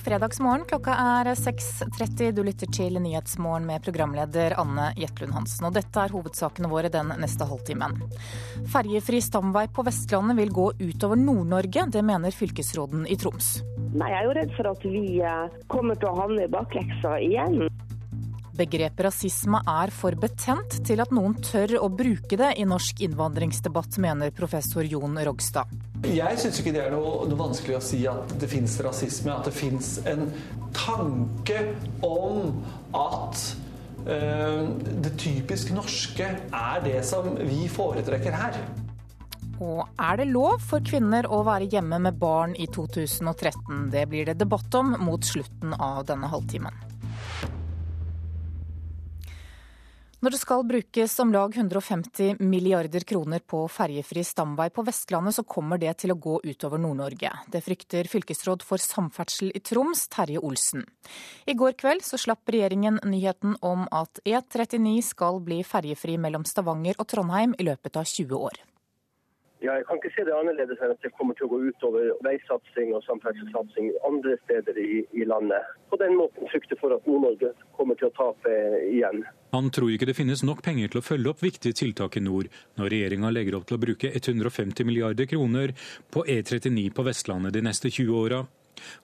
God fredagsmorgen. Klokka er 6.30. Du lytter til Nyhetsmorgen med programleder Anne Jetlund Hansen. Og dette er hovedsakene våre den neste halvtimen. Ferjefri stamvei på Vestlandet vil gå utover Nord-Norge. Det mener fylkesråden i Troms. Nei, Jeg er jo redd for at vi eh, kommer til å havne i bakleksa igjen. Begrepet rasisme er for betent til at noen tør å bruke det i norsk innvandringsdebatt, mener professor Jon Rogstad. Jeg syns ikke det er noe, noe, vanskelig å si at det fins rasisme. At det fins en tanke om at øh, det typisk norske er det som vi foretrekker her. Og er det lov for kvinner å være hjemme med barn i 2013? Det blir det debatt om mot slutten av denne halvtimen. Når det skal brukes om lag 150 milliarder kroner på ferjefri stamvei på Vestlandet, så kommer det til å gå utover Nord-Norge. Det frykter fylkesråd for samferdsel i Troms, Terje Olsen. I går kveld så slapp regjeringen nyheten om at E39 skal bli ferjefri mellom Stavanger og Trondheim i løpet av 20 år. Ja, jeg kan ikke se det annerledes enn at det kommer til å gå utover veisatsing og samferdselssatsing andre steder i, i, landet. På den måten frykter for at Nord-Norge kommer til å tape igjen. Han tror ikke det finnes nok penger til å følge opp viktige tiltak i nord, når regjeringa legger opp til å bruke 150 milliarder kroner på E39 på Vestlandet de neste 20 åra.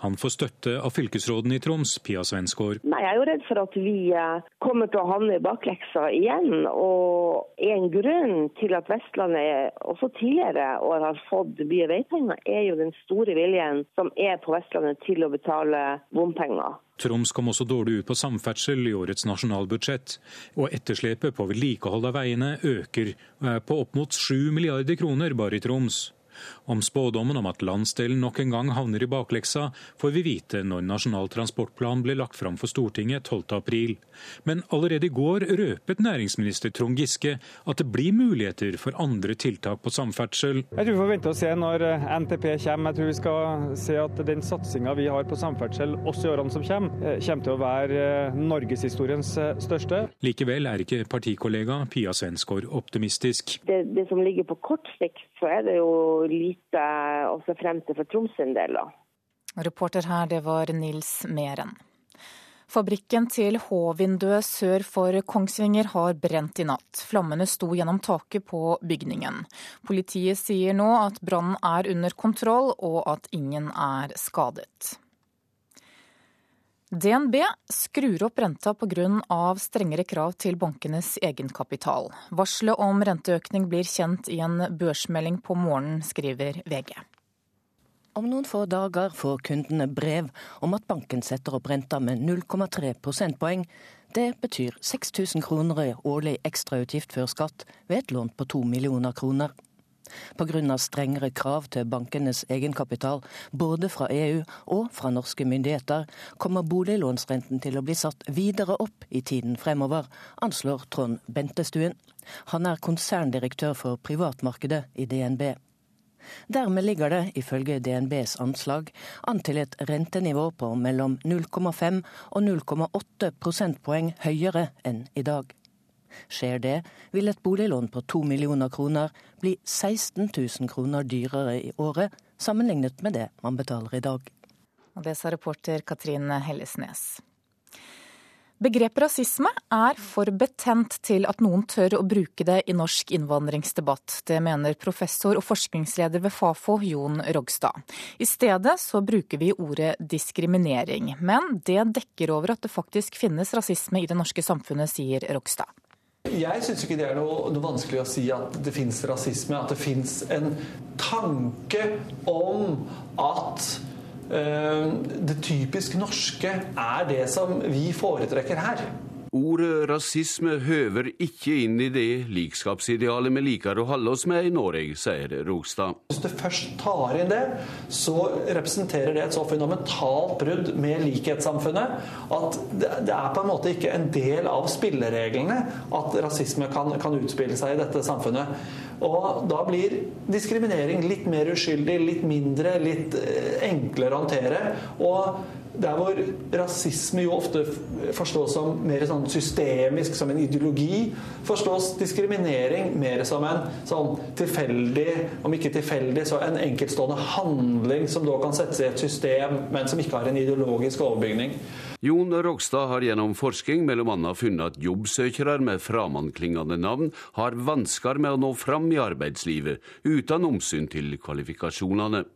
Han får støtte av fylkesråden i Troms, Pia Svensgaard. Nei, Jeg er jo redd for at vi eh, kommer til å havne i bakleksa igjen. Og en grunn til at Vestlandet også tidligere år har fått mye veipenger, er jo den store viljen som er på Vestlandet til å betale bompenger. Troms kom også dårlig ut på samferdsel i årets nasjonalbudsjett, og etterslepet på vedlikehold av veiene øker og er på opp mot 7 milliarder kroner bare i Troms. Om spådommen om at landsdelen nok en gang havner i bakleksa, får vi vite når Nasjonal transportplan ble lagt fram for Stortinget 12.4. Men allerede i går røpet næringsminister Trond Giske at det blir muligheter for andre tiltak på samferdsel. Jeg tror vi får vente og se når eh, NTP kommer. Jeg tror vi skal se at den satsinga vi har på samferdsel også i årene som kommer, eh, kommer til å være eh, norgeshistoriens største. Likevel er ikke partikollega Pia Svensgaard optimistisk. Det, det som ligger på kort sikt, så er det jo lite å se frem til for Troms sin del. Reporter her, det var Nils Meren. Fabrikken til H-vinduet sør for Kongsvinger har brent i natt. Flammene sto gjennom taket på bygningen. Politiet sier nå at brannen er under kontroll og at ingen er skadet. DNB skrur opp renta pga. strengere krav til bankenes egenkapital. Varselet om renteøkning blir kjent i en børsmelding på morgenen, skriver VG. Om noen få dager får kundene brev om at banken setter opp renta med 0,3 prosentpoeng. Det betyr 6000 kroner i årlig ekstrautgift før skatt ved et lån på to millioner kroner. Pga. strengere krav til bankenes egenkapital, både fra EU og fra norske myndigheter, kommer boliglånsrenten til å bli satt videre opp i tiden fremover, anslår Trond Bentestuen. Han er konserndirektør for privatmarkedet i DNB. Dermed ligger det, ifølge DNBs anslag, an til et rentenivå på mellom 0,5 og 0,8 prosentpoeng høyere enn i dag. Skjer det, vil et boliglån på to millioner kroner bli 16 000 kroner dyrere i året sammenlignet med det man betaler i dag. Og det sa reporter Katrine Hellesnes. Begrepet rasisme er for betent til at noen tør å bruke det i norsk innvandringsdebatt. Det mener professor og forskningsleder ved Fafo, Jon Rogstad. I stedet så bruker vi ordet diskriminering. Men det dekker over at det faktisk finnes rasisme i det norske samfunnet, sier Rogstad. Jeg syns ikke det er noe, noe, vanskelig å si at det fins rasisme. At det fins en tanke om at øh, det typisk norske er det som vi foretrekker her. Ordet rasisme høver ikke inn i det likskapsidealet vi liker å holde oss med i Norge, sier Rogstad. Hvis du først tar inn det, så representerer det et så fundamentalt brudd med likhetssamfunnet at det er på en måte ikke en del av spillereglene at rasisme kan, kan utspille seg i dette samfunnet. Og da blir diskriminering litt mer uskyldig, litt mindre, litt enklere å håndtere. Og der hvor rasisme jo ofte forstås som mer sånn systemisk, som en ideologi, forstås diskriminering mer som en sånn tilfeldig, om ikke tilfeldig, så en enkeltstående handling som da kan settes i et system, men som ikke har en ideologisk overbygning. Jon Rogstad har gjennom forskning bl.a. funnet at jobbsøkere med framandklingende navn har vansker med å nå fram i arbeidslivet, uten omsyn til kvalifikasjonene.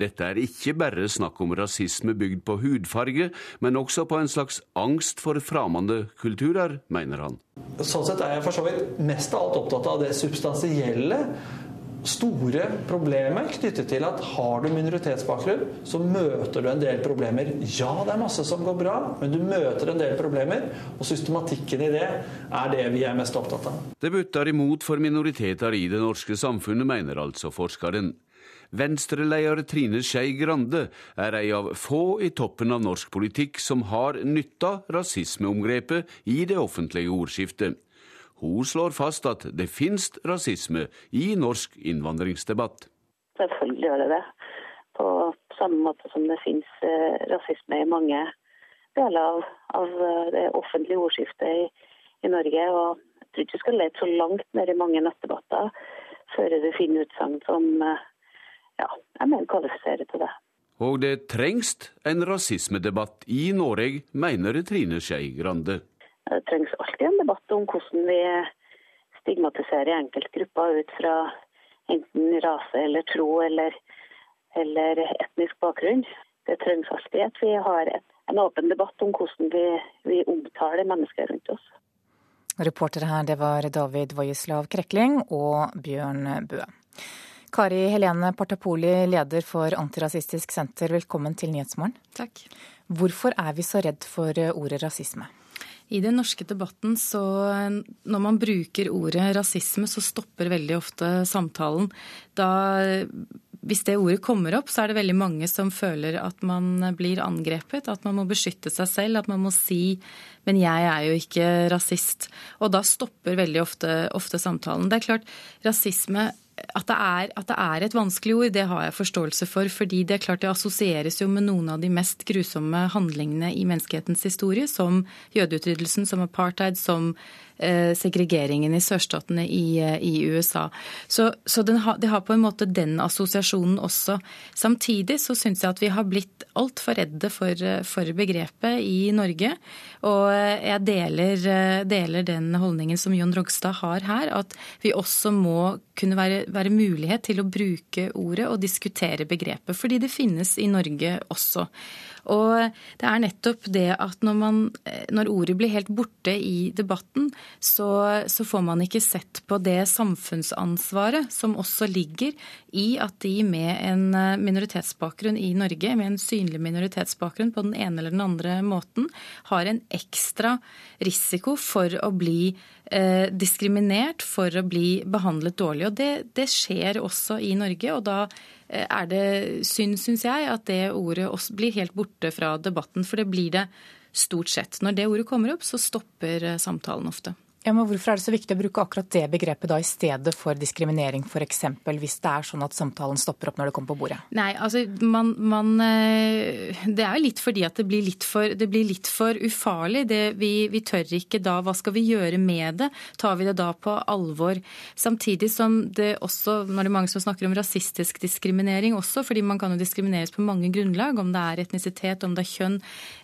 Dette er ikke bare snakk om rasisme bygd på hudfarge, men også på en slags angst for fremmede kulturer, mener han. Sånn sett er jeg for så vidt mest av alt opptatt av det substansielle. Store problemet knyttet til at har du minoritetsbakgrunn, så møter du en del problemer. Ja, det er masse som går bra, men du møter en del problemer. Og systematikken i det er det vi er mest opptatt av. Det butter imot for minoriteter i det norske samfunnet, mener altså forskeren. Venstreleder Trine Skei Grande er ei av få i toppen av norsk politikk som har nytta rasismeomgrepet i det offentlige ordskiftet. Hun slår fast at det finnes rasisme i norsk innvandringsdebatt. Selvfølgelig gjør det det. På samme måte som det finnes eh, rasisme i mange deler av, av eh, det offentlige ordskiftet i, i Norge. Og jeg tror ikke du skal lete så langt ned i mange nettdebatter før du finner utsagn som eh, ja, jeg mener kvalifiserer til det. Og det trengs en rasismedebatt i Norge, mener Trine Skei Grande. Det trengs alltid en debatt om hvordan vi stigmatiserer enkeltgrupper ut fra enten rase eller tro eller, eller etnisk bakgrunn. Det trengs alltid at vi har et, en åpen debatt om hvordan vi, vi omtaler mennesker rundt oss. Reportere her det var David Vojislav Krekling og Bjørn Bøe. Kari Helene Partapoli, leder for Antirasistisk Senter, velkommen til Nyhetsmorgen. Takk. Hvorfor er vi så redd for eh, ordet rasisme? I den norske debatten så når man bruker ordet rasisme, så stopper veldig ofte samtalen. Da hvis det ordet kommer opp, så er det veldig mange som føler at man blir angrepet, at man må beskytte seg selv, at man må si 'men jeg er jo ikke rasist'. Og da stopper veldig ofte, ofte samtalen. Det er klart, rasisme at det, er, at det, er, et vanskelig ord, det har jeg forståelse for. fordi det er klart det assosieres jo med noen av de mest grusomme handlingene i menneskehetens historie, som jødeutryddelsen, som apartheid, som segregeringen i sørstatene i, eh, i USA. Så, så ha, de har på en måte den assosiasjonen også. Samtidig så syns jeg at vi har blitt altfor redde for, eh, for, begrepet i Norge. Og jeg deler, deler, den holdningen som Jon Rogstad har her, at vi også må kunne være, være mulighet til å bruke ordet og diskutere begrepet. Fordi det finnes i Norge også. Og det er nettopp det at når, man, når ordet blir helt borte i debatten, så, så, får man ikke sett på det samfunnsansvaret som også ligger i at de med en minoritetsbakgrunn i Norge, med en synlig minoritetsbakgrunn på den ene eller den andre måten, har en ekstra risiko for å bli eh, diskriminert, for å bli behandlet dårlig. Og det, det skjer også i Norge. og da Eh, er det synd, syns jeg, at det ordet også blir helt borte fra debatten. For det blir det stort sett. Når det ordet kommer opp, så stopper eh, samtalen ofte. Ja, men Hvorfor er det så viktig å bruke akkurat det begrepet da i stedet for diskriminering f.eks., hvis det er sånn at samtalen stopper opp når det kommer på bordet? Nei, altså man, man eh, Det er jo litt fordi at det blir litt for, det blir litt for ufarlig. Det, vi, vi, tør ikke da. Hva skal vi gjøre med det? Tar vi det da på alvor? Samtidig som det også, når det er mange som snakker om rasistisk diskriminering også, fordi man kan jo diskrimineres på mange grunnlag, om det er etnisitet, om det er kjønn,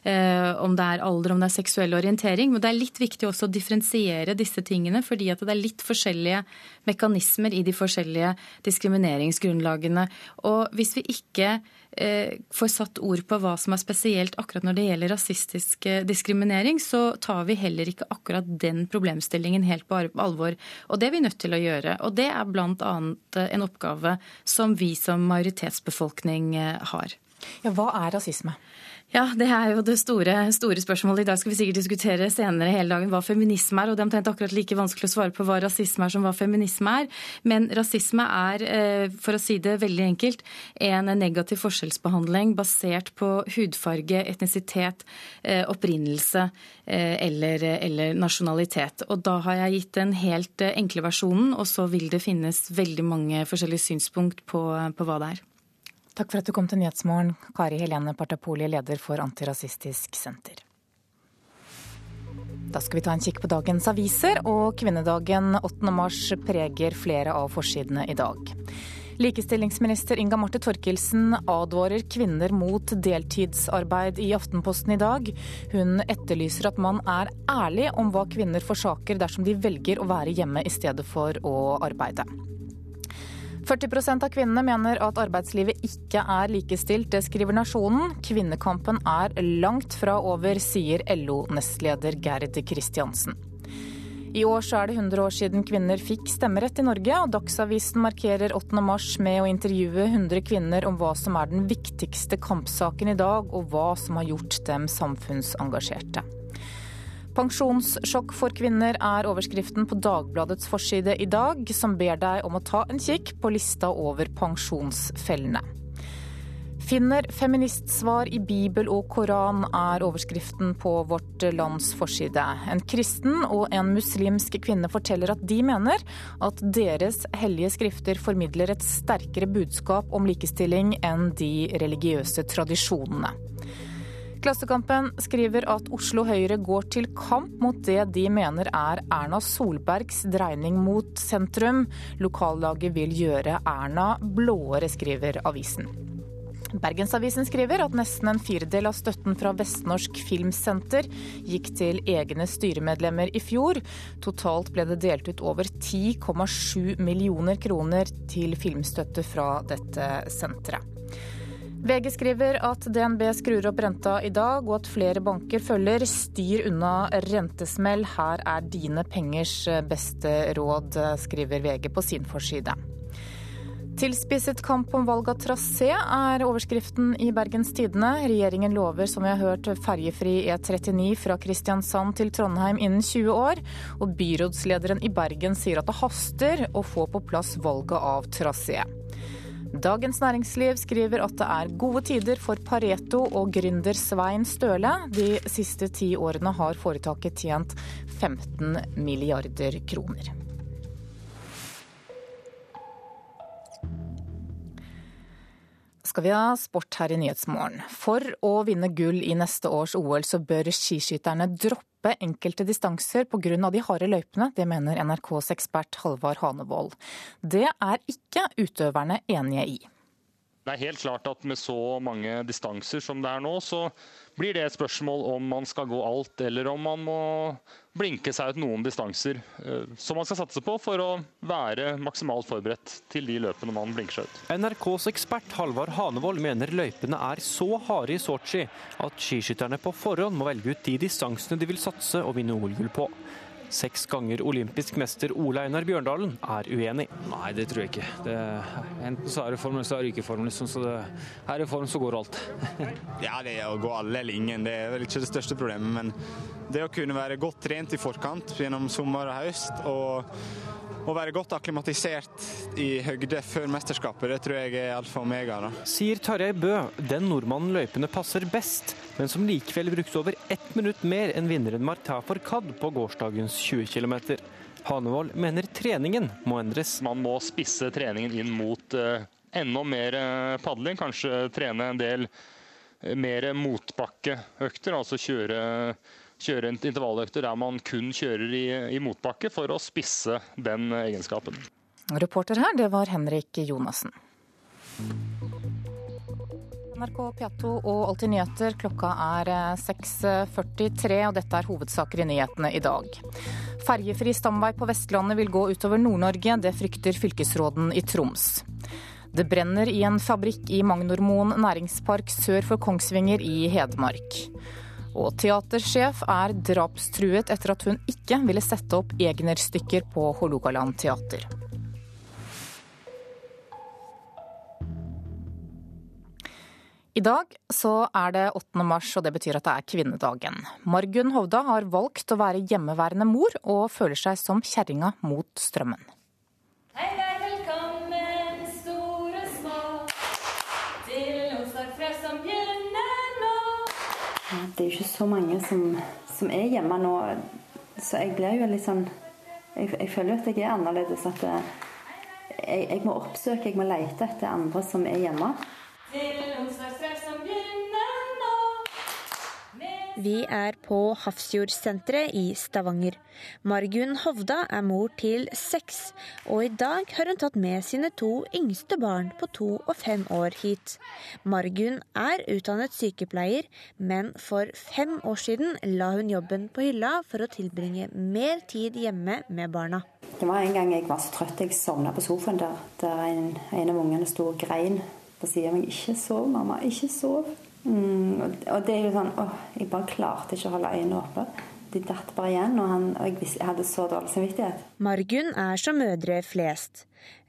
eh, om det er alder, om det er seksuell orientering. Men det er litt viktig også å differensiere håndtere disse tingene, fordi at det er litt forskjellige mekanismer i de forskjellige diskrimineringsgrunnlagene. Og hvis vi ikke eh, får satt ord på hva som er spesielt akkurat når det gjelder rasistisk eh, diskriminering, så tar vi heller ikke akkurat den problemstillingen helt på alvor. Og det er vi nødt til å gjøre. Og det er bl.a. en oppgave som vi som majoritetsbefolkning eh, har. Ja, hva er rasisme? Ja, det er jo det store, store, spørsmålet. I dag skal vi sikkert diskutere senere hele dagen hva feminisme er. Og det er omtrent akkurat like vanskelig å svare på hva rasisme er som hva feminisme er. Men rasisme er, eh, for å si det veldig enkelt, en negativ forskjellsbehandling basert på hudfarge, etnisitet, eh, opprinnelse eh, eller, eller nasjonalitet. Og da har jeg gitt den helt enkle versjonen, og så vil det finnes veldig mange forskjellige synspunkt på, på hva det er. Takk for at du kom til Nyhetsmorgen, Kari Helene Partapoli, leder for Antirasistisk Senter. Da skal vi ta en kikk på dagens aviser, og kvinnedagen 8. mars preger flere av forsidene i dag. Likestillingsminister Inga Marte Torkelsen advarer kvinner mot deltidsarbeid i Aftenposten i dag. Hun etterlyser at man er ærlig om hva kvinner forsaker dersom de velger å være hjemme i stedet for å arbeide. 40% av kvinnene mener at arbeidslivet ikke er likestilt. Det skriver Nasjonen. Kvinnekampen er langt fra over, sier LO-nestleder Gerd Kristiansen. I år så er det 100 år siden kvinner fikk stemmerett i Norge, og Dagsavisen markerer 8. mars med å intervjue 100 kvinner om hva som er den viktigste kampsaken i dag, og hva som har gjort dem samfunnsengasjerte. Pensjonssjokk for kvinner er overskriften på Dagbladets forside i dag, som ber deg om å ta en kikk på lista over pensjonsfellene. Finner feministsvar i Bibel og Koran er overskriften på Vårt Lands forside. En kristen og en muslimsk kvinne forteller at de mener at deres hellige skrifter formidler et sterkere budskap om likestilling enn de religiøse tradisjonene. Klassekampen skriver at Oslo Høyre går til kamp mot det de mener er Erna Solbergs dreining mot sentrum. Lokallaget vil gjøre Erna blåere, skriver avisen. Bergensavisen skriver at nesten en firedel av støtten fra Vestnorsk Filmsenter gikk til egne styremedlemmer i fjor. Totalt ble det delt ut over 10,7 millioner kroner til filmstøtte fra dette senteret. VG skriver at DNB skrur opp renta i dag, og at flere banker følger. Styr unna rentesmell, her er dine pengers beste råd, skriver VG på sin forside. Tilspisset kamp om valg av trasé er overskriften i Bergens Tidende. Regjeringen lover, som vi har hørt, ferjefri E39 fra Kristiansand til Trondheim innen 20 år. Og byrådslederen i Bergen sier at det haster å få på plass valget av trasé. Dagens Næringsliv skriver at det er gode tider for Pareto og gründer Svein Støle. De siste ti årene har foretaket tjent 15 milliarder kroner. Skal vi ha sport her i Nyhetsmorgen. For å vinne gull i neste års OL, så bør skiskytterne droppe enkelte distanser pga. de harde løypene. Det mener NRKs ekspert Halvard Hanevold. Det er ikke utøverne enige i. Det er helt klart at med så mange distanser som det er nå, så blir det et spørsmål om man skal gå alt, eller om man må blinke seg ut noen distanser eh, som man skal satse på for å være maksimalt forberedt til de løpene man blinker seg ut. NRKs ekspert Halvard Hanevold mener løypene er så harde i Sotsji at skiskytterne på forhånd må velge ut de distansene de vil satse og vinne OL-gull på. Seks ganger olympisk mester Ole Einar Bjørndalen er uenig. Nei, det tror jeg ikke. Det, enten så er det formen, så er det ikke formen. Liksom, så det, her i form så går alt. ja, det å gå alle eller ingen, det er vel ikke det største problemet. Men det å kunne være godt trent i forkant gjennom sommer og høst, og å være godt akklimatisert i høgde før mesterskapet, det tror jeg er alfa og omega. Da. Sier Tarjei Bø, den nordmannen løypene passer best, men som likevel brukte over ett minutt mer enn vinneren Marta Forcad på gårsdagens 20 km. Hanevold mener treningen må endres. Man må spisse treningen inn mot uh, enda mer uh, padling. Kanskje trene en del uh, mer motbakkeøkter, altså kjøre kjøre intervalløkter der man kun kjører i, i motbakke, for å spisse den egenskapen. Reporter her, det var Henrik Jonassen. NRK P2 og Alltid nyheter. Klokka er 6.43, og dette er hovedsaker i nyhetene i dag. Ferjefri stamvei på Vestlandet vil gå utover Nord-Norge. Det frykter fylkesråden i Troms. Det brenner i en fabrikk i Magnormoen næringspark sør for Kongsvinger i Hedmark. Og teatersjef er drapstruet etter at hun ikke ville sette opp Egner-stykker på Hålogaland teater. I dag så er det 8. mars, og det betyr at det er kvinnedagen. Margunn Hovda har valgt å være hjemmeværende mor, og føler seg som kjerringa mot strømmen. Hei, velkommen, Det er jo ikke så mange som, som, er hjemme nå, så jeg blir jo litt sånn Jeg, jeg føler jo at jeg er annerledes. At jeg, jeg må oppsøke, jeg må lete etter andre som er hjemme. Vi er på Hafrsfjordsenteret i Stavanger. Margunn Hovda er mor til seks, og i dag har hun tatt med sine to yngste barn på to og fem år hit. Margunn er utdannet sykepleier, men for fem år siden la hun jobben på hylla for å tilbringe mer tid hjemme med barna. Det var en gang jeg var så trøtt jeg sovna på sofaen der, der en, en av ungene sto og grein på sier av meg 'Ikke sov, mamma. Ikke sov'. Mm, og det er jo sånn åh, Jeg bare klarte ikke å holde øynene åpne. De datt bare igjen, og, han, og jeg, jeg hadde så dårlig samvittighet. Margunn er som mødre flest.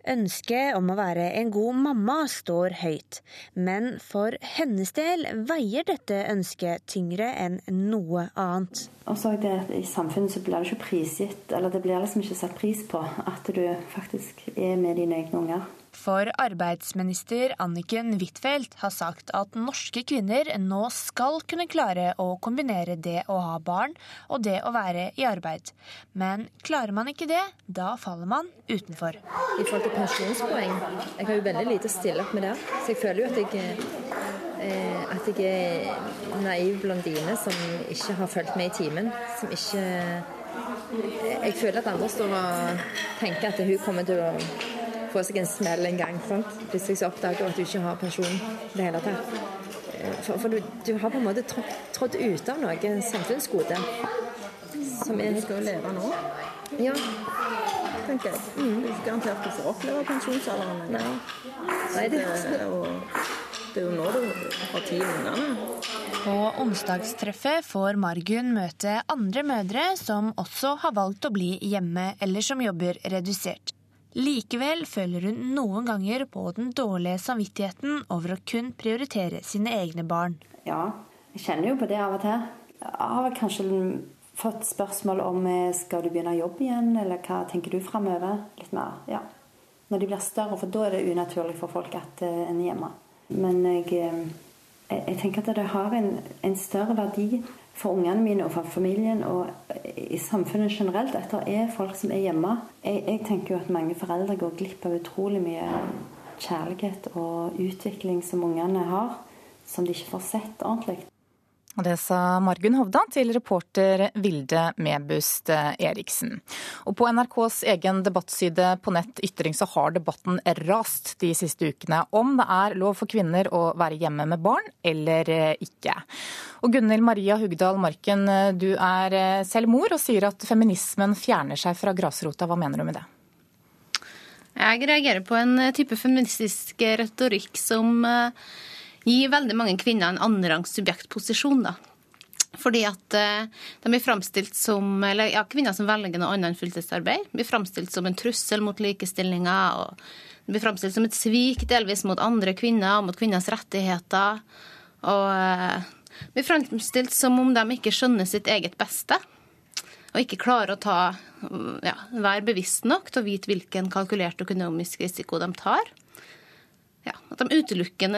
Ønsket om å være en god mamma står høyt, men for hennes del veier dette ønsket tyngre enn noe annet. Og så det at I samfunnet så blir det ikke prisgitt, eller det blir liksom ikke satt pris på at du faktisk er med dine egne unger. For arbeidsminister Anniken Huitfeldt har sagt at norske kvinner nå skal kunne klare å kombinere det å ha barn og det å være i arbeid. Men klarer man ikke det, da faller man utenfor. I forhold til pensjonspoeng, jeg har jo veldig lite å stille opp med der. Så jeg føler jo at jeg, eh, at jeg er naiv blondine som ikke har fulgt med i timen. Som ikke Jeg føler at andre står og tenker at hun kommer til å få seg en smell en gang. sant? Plutselig så oppdager at du ikke har pensjon i det hele tatt. Eh, for, for du, du, har på en måte trådt ut av noe samfunnsgode. Som er Du skal jo leve nå. Ja. Tenker jeg. Mm. Du er ikke garantert du får oppleve pensjonsalderen. Nei. Nei, det, det, er jo, det er jo nå du har tid ungene. På onsdagstreffet får Margunn møte andre mødre som også har valgt å bli hjemme, eller som jobber redusert. Likevel føler hun noen ganger på den dårlige samvittigheten over å kun prioritere sine egne barn. Ja, jeg kjenner jo på det av og til. Jeg har kanskje fått spørsmål om eh, skal du begynne å jobbe igjen, eller hva tenker du framover? Litt mer, ja. Når de blir større, for da er det unaturlig for folk at eh, en er hjemme. Men jeg, eh, jeg tenker at det har en, en større verdi for ungene mine og for familien og i samfunnet generelt det er folk som er hjemme. Jeg, jeg tenker jo at mange foreldre går glipp av utrolig mye kjærlighet og utvikling som ungene har, som de ikke får sett ordentlig. Det sa Margunn Hovda til reporter Vilde Mebust Eriksen. Og på NRKs egen debattside på nett Ytring så har debatten rast de siste ukene om det er lov for kvinner å være hjemme med barn eller ikke. Og Gunhild Maria Hugdal Marken, du er selv mor og sier at feminismen fjerner seg fra grasrota. Hva mener du med det? Jeg reagerer på en type feministisk retorikk som gi veldig mange kvinner en annenrangs subjektposisjon. da. Fordi at eh, de blir som, eller ja, Kvinner som velger noe annet enn fulltidsarbeid, blir framstilt som en trussel mot likestillinga. og blir framstilt som et svik delvis mot andre kvinner, mot kvinners rettigheter. Og eh, blir framstilt som om de ikke skjønner sitt eget beste. Og ikke klarer å ta, ja, være bevisst nok til å vite hvilken kalkulert økonomisk risiko de tar ja, at de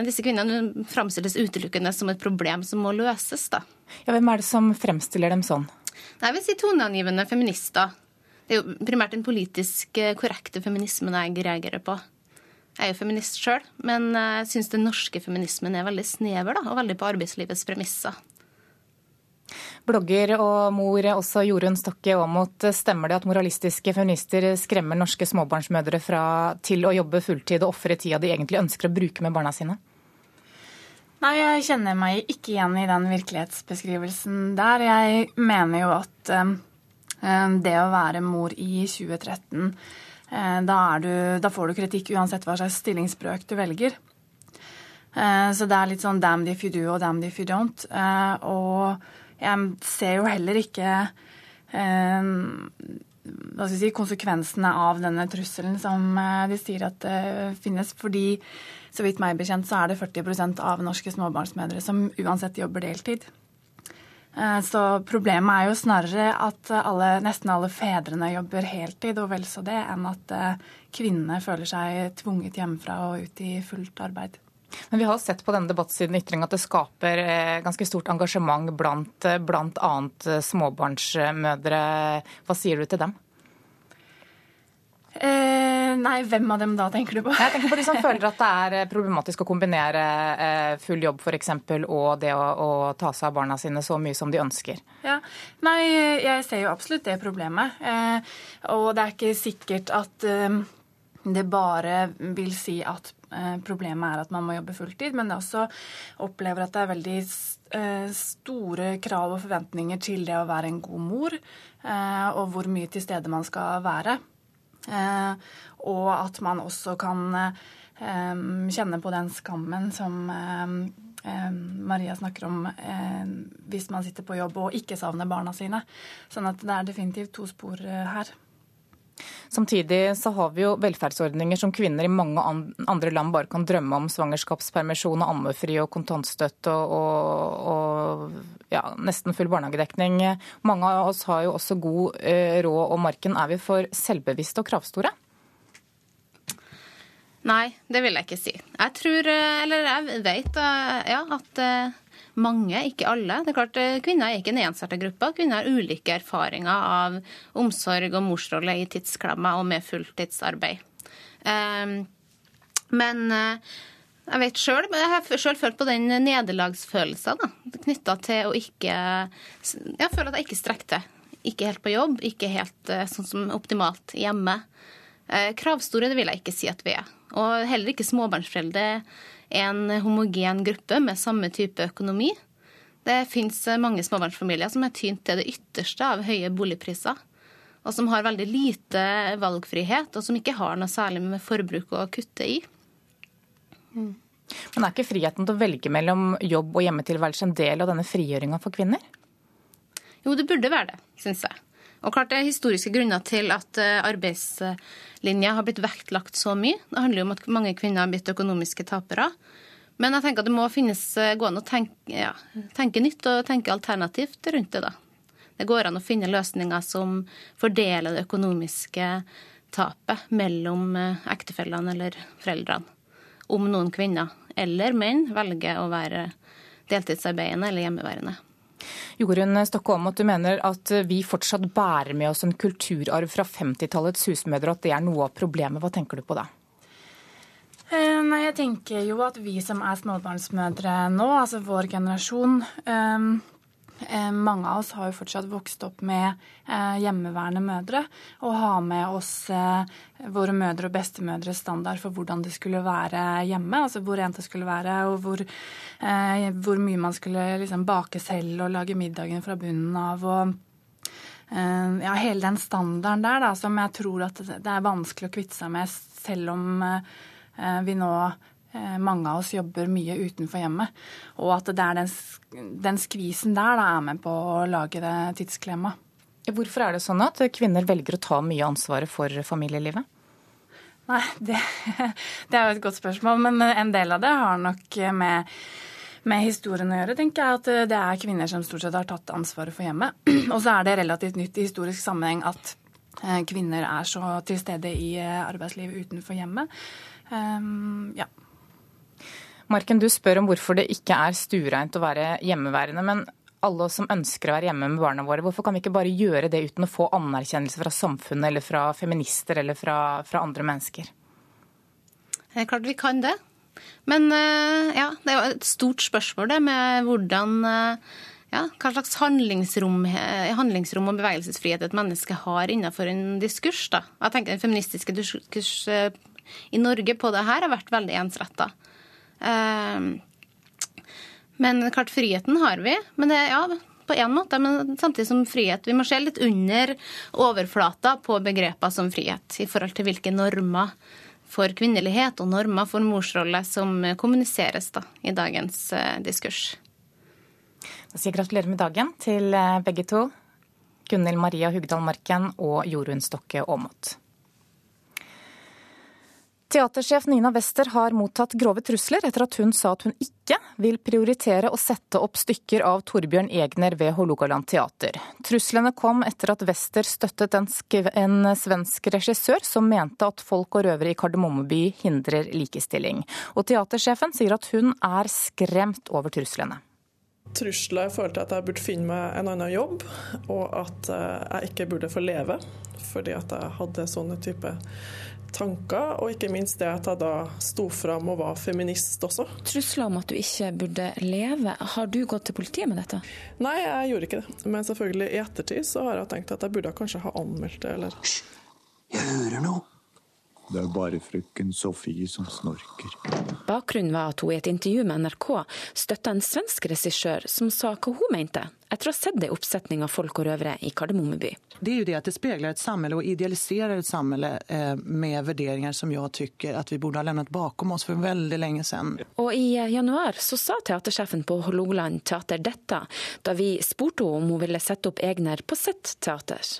disse kvinnene framstilles utelukkende som et problem som må løses. da. Ja, Hvem er det som fremstiller dem sånn? Jeg vil si toneangivende feminister. Det er jo primært den politisk eh, korrekte feminismen jeg reagerer på. Jeg er jo feminist sjøl, men jeg syns den norske feminismen er veldig snever da, og veldig på arbeidslivets premisser. Blogger og mor også Jorunn Stokke Aamodt, stemmer det at moralistiske feminister skremmer norske småbarnsmødre fra, til å jobbe fulltid og ofre tida de egentlig ønsker å bruke med barna sine? Nei, jeg kjenner meg ikke igjen i den virkelighetsbeskrivelsen der. Jeg mener jo at um, det å være mor i 2013, uh, da, du, da, får du kritikk uansett hva slags stillingsbrøk du velger. Så det er litt sånn damn if you do og damn if you don't. Og jeg ser jo heller ikke eh, si, konsekvensene av denne trusselen som de sier at det finnes. Fordi så vidt meg bekjent så er det 40% av norske småbarnsmødre som uansett jobber deltid. Så problemet er jo snarere at alle, nesten alle fedrene jobber heltid, og vel så det, enn at kvinnene føler seg tvunget hjemmefra og ut i fullt arbeid. Men vi har sett på denne debattsiden Ytring at det skaper eh, ganske stort engasjement blant eh, bl.a. Eh, småbarnsmødre. Hva sier du til dem? Eh, nei, hvem av dem da tenker du på? Jeg tenker på de som føler at det er problematisk å kombinere eh, full jobb f.eks. og det å, å, ta seg av barna sine så mye som de ønsker. Ja, Nei, jeg ser jo absolutt det problemet. Eh, og det er ikke sikkert at det bare vil si at Eh, problemet er at man må jobbe fulltid, men det også opplever at det er veldig eh, store krav og forventninger til det å være en god mor, eh, og hvor mye til stede man skal være. Og at man også kan kjenne på den skammen som Maria snakker om hvis man sitter på jobb og ikke savner barna sine. Sånn at det er definitivt to spor her. Samtidig så har vi jo velferdsordninger som kvinner i mange andre land bare kan drømme om. Svangerskapspermisjon og ammefri og kontantstøtte og, og, ja, nesten full barnehagedekning. Mange av oss har jo også god eh, råd, og marken er vi for selvbevisste og kravstore? Nei, det vil jeg ikke si. Jeg tror, eh, eller jeg vet eh, ja, at mange, ikke alle. Det er klart, eh, Kvinner er ikke en ensartet gruppe. Kvinner har ulike erfaringer av omsorg og morsrolle i tidsklemma og med fulltidsarbeid. Ehm, men eh, jeg vet selv, jeg har sjøl følt på den nederlagsfølelsen knytta til å ikke Jeg føler at jeg ikke strekker til. Ikke helt på jobb, ikke helt eh, sånn som optimalt hjemme. Kravstore det vil jeg ikke si at vi er. Og heller ikke småbarnsforeldre en homogen gruppe med samme type økonomi. Det fins mange småbarnsfamilier som er tynt til det ytterste av høye boligpriser. Og som har veldig lite valgfrihet, og som ikke har noe særlig med forbruk å kutte i. Mm. Men er ikke friheten til å velge mellom jobb og hjemmetilværelse en del av denne frigjøringa for kvinner? Jo, det burde være det, syns jeg. Og klart Det er historiske grunner til at eh, arbeidslinja har blitt vektlagt så mye. Det handler jo om at mange kvinner har blitt økonomiske tapere. Men jeg tenker at det må finnes, eh, gå an å tenke, ja, tenke nytt og tenke alternativt rundt det. da. Det går an å finne løsninger som fordeler det økonomiske tapet mellom eh, ektefellene eller foreldrene. Om noen kvinner eller menn velger å være deltidsarbeidende eller hjemmeværende. Jorunn Stokke at du mener at vi fortsatt bærer med oss en kulturarv fra 50-tallets husmødre, at det er noe av problemet. Hva tenker du på da? Eh, nei, jeg tenker jo at vi som er småbarnsmødre nå, altså vår generasjon, Eh, mange av oss har jo fortsatt vokst opp med eh, hjemmeværende mødre, og har med oss eh, våre mødre og bestemødres standard for hvordan det skulle være hjemme. Altså hvor rent det skulle være, og hvor, hvor mye man skulle liksom bake selv og lage middagen fra bunnen av. og ja, hele den standarden der da, som jeg tror at det er vanskelig å kvitte seg med, selv om vi nå Eh, mange av oss jobber mye utenfor hjemmet. Og at det er den, den skvisen der da, er med på å lage det tidsklemma. Hvorfor er det sånn at kvinner velger å ta mye ansvaret for familielivet? Nei, det, det er jo et godt spørsmål. Men en del av det har nok med, med historien å gjøre, tenker jeg. At det er kvinner som stort sett har tatt ansvaret for hjemmet. Og så er det relativt nytt i historisk sammenheng at eh, kvinner er så til stede i eh, arbeidslivet utenfor hjemmet. Um, ja. Marken, du spør om hvorfor det ikke er stuereint å være hjemmeværende. Men alle oss som ønsker å være hjemme med barna våre, hvorfor kan vi ikke bare gjøre det uten å få anerkjennelse fra samfunnet eller fra feminister eller fra, fra andre mennesker? Det er klart vi kan det. Men eh, ja, det er jo et stort spørsmål det med hvordan eh, ja, hva slags handlingsrom, eh, handlingsrom, og bevegelsesfrihet et menneske har innenfor en diskurs. da. Jeg tenker Den feministiske diskurs i Norge på det her har vært veldig ensretta. Ehm, men klart, friheten har vi. Men det, ja, på en måte, men samtidig som frihet. Vi må se litt under overflata på begreper som frihet, i forhold til hvilke normer for kvinnelighet og normer for morsrolle som kommuniseres da, i dagens eh, diskurs. Da sier jeg gratulerer med dagen til eh, begge to. Gunhild Maria Hugdal Marken og Jorunn Stokke Aamodt. Teatersjef Nina Wester har mottatt grove trusler etter at hun sa at hun ikke vil prioritere å sette opp stykker av Torbjørn Egner ved Hålogaland teater. Truslene kom etter at Wester støttet en, en svensk regissør som mente at folk og røvere i Kardemommeby hindrer likestilling. Og teatersjefen sier at hun er skremt over truslene trusler i forhold at jeg burde finne meg en annen jobb, og at eh, jeg ikke burde få leve fordi at jeg hadde sånne type tanker, og ikke minst det at jeg da sto fram og var feminist også. Trusler om at du ikke burde leve, har du gått til politiet med dette? Nei, jeg gjorde ikke det. Men selvfølgelig i ettertid så har jeg tenkt at jeg burde kanskje ha anmeldt det, eller Hysj! Jeg hører noe! Det er bare frøken Sofie som snorker. Bakgrunnen var at hun i et intervju med NRK støtta en svensk regissør som sa hva hun mente, etter å ha sett ei oppsetning av folk og røvere i Kardemommeby. Det er jo det at det speiler et samfunn og idealiserer et samfunn eh, med vurderinger som jeg syns at vi burde ha levnet bakom oss for veldig lenge siden. Og i eh, januar så sa teatersjefen på Hålogaland teater dette, da vi spurte henne om hun ville sette opp Egner på sitt teater.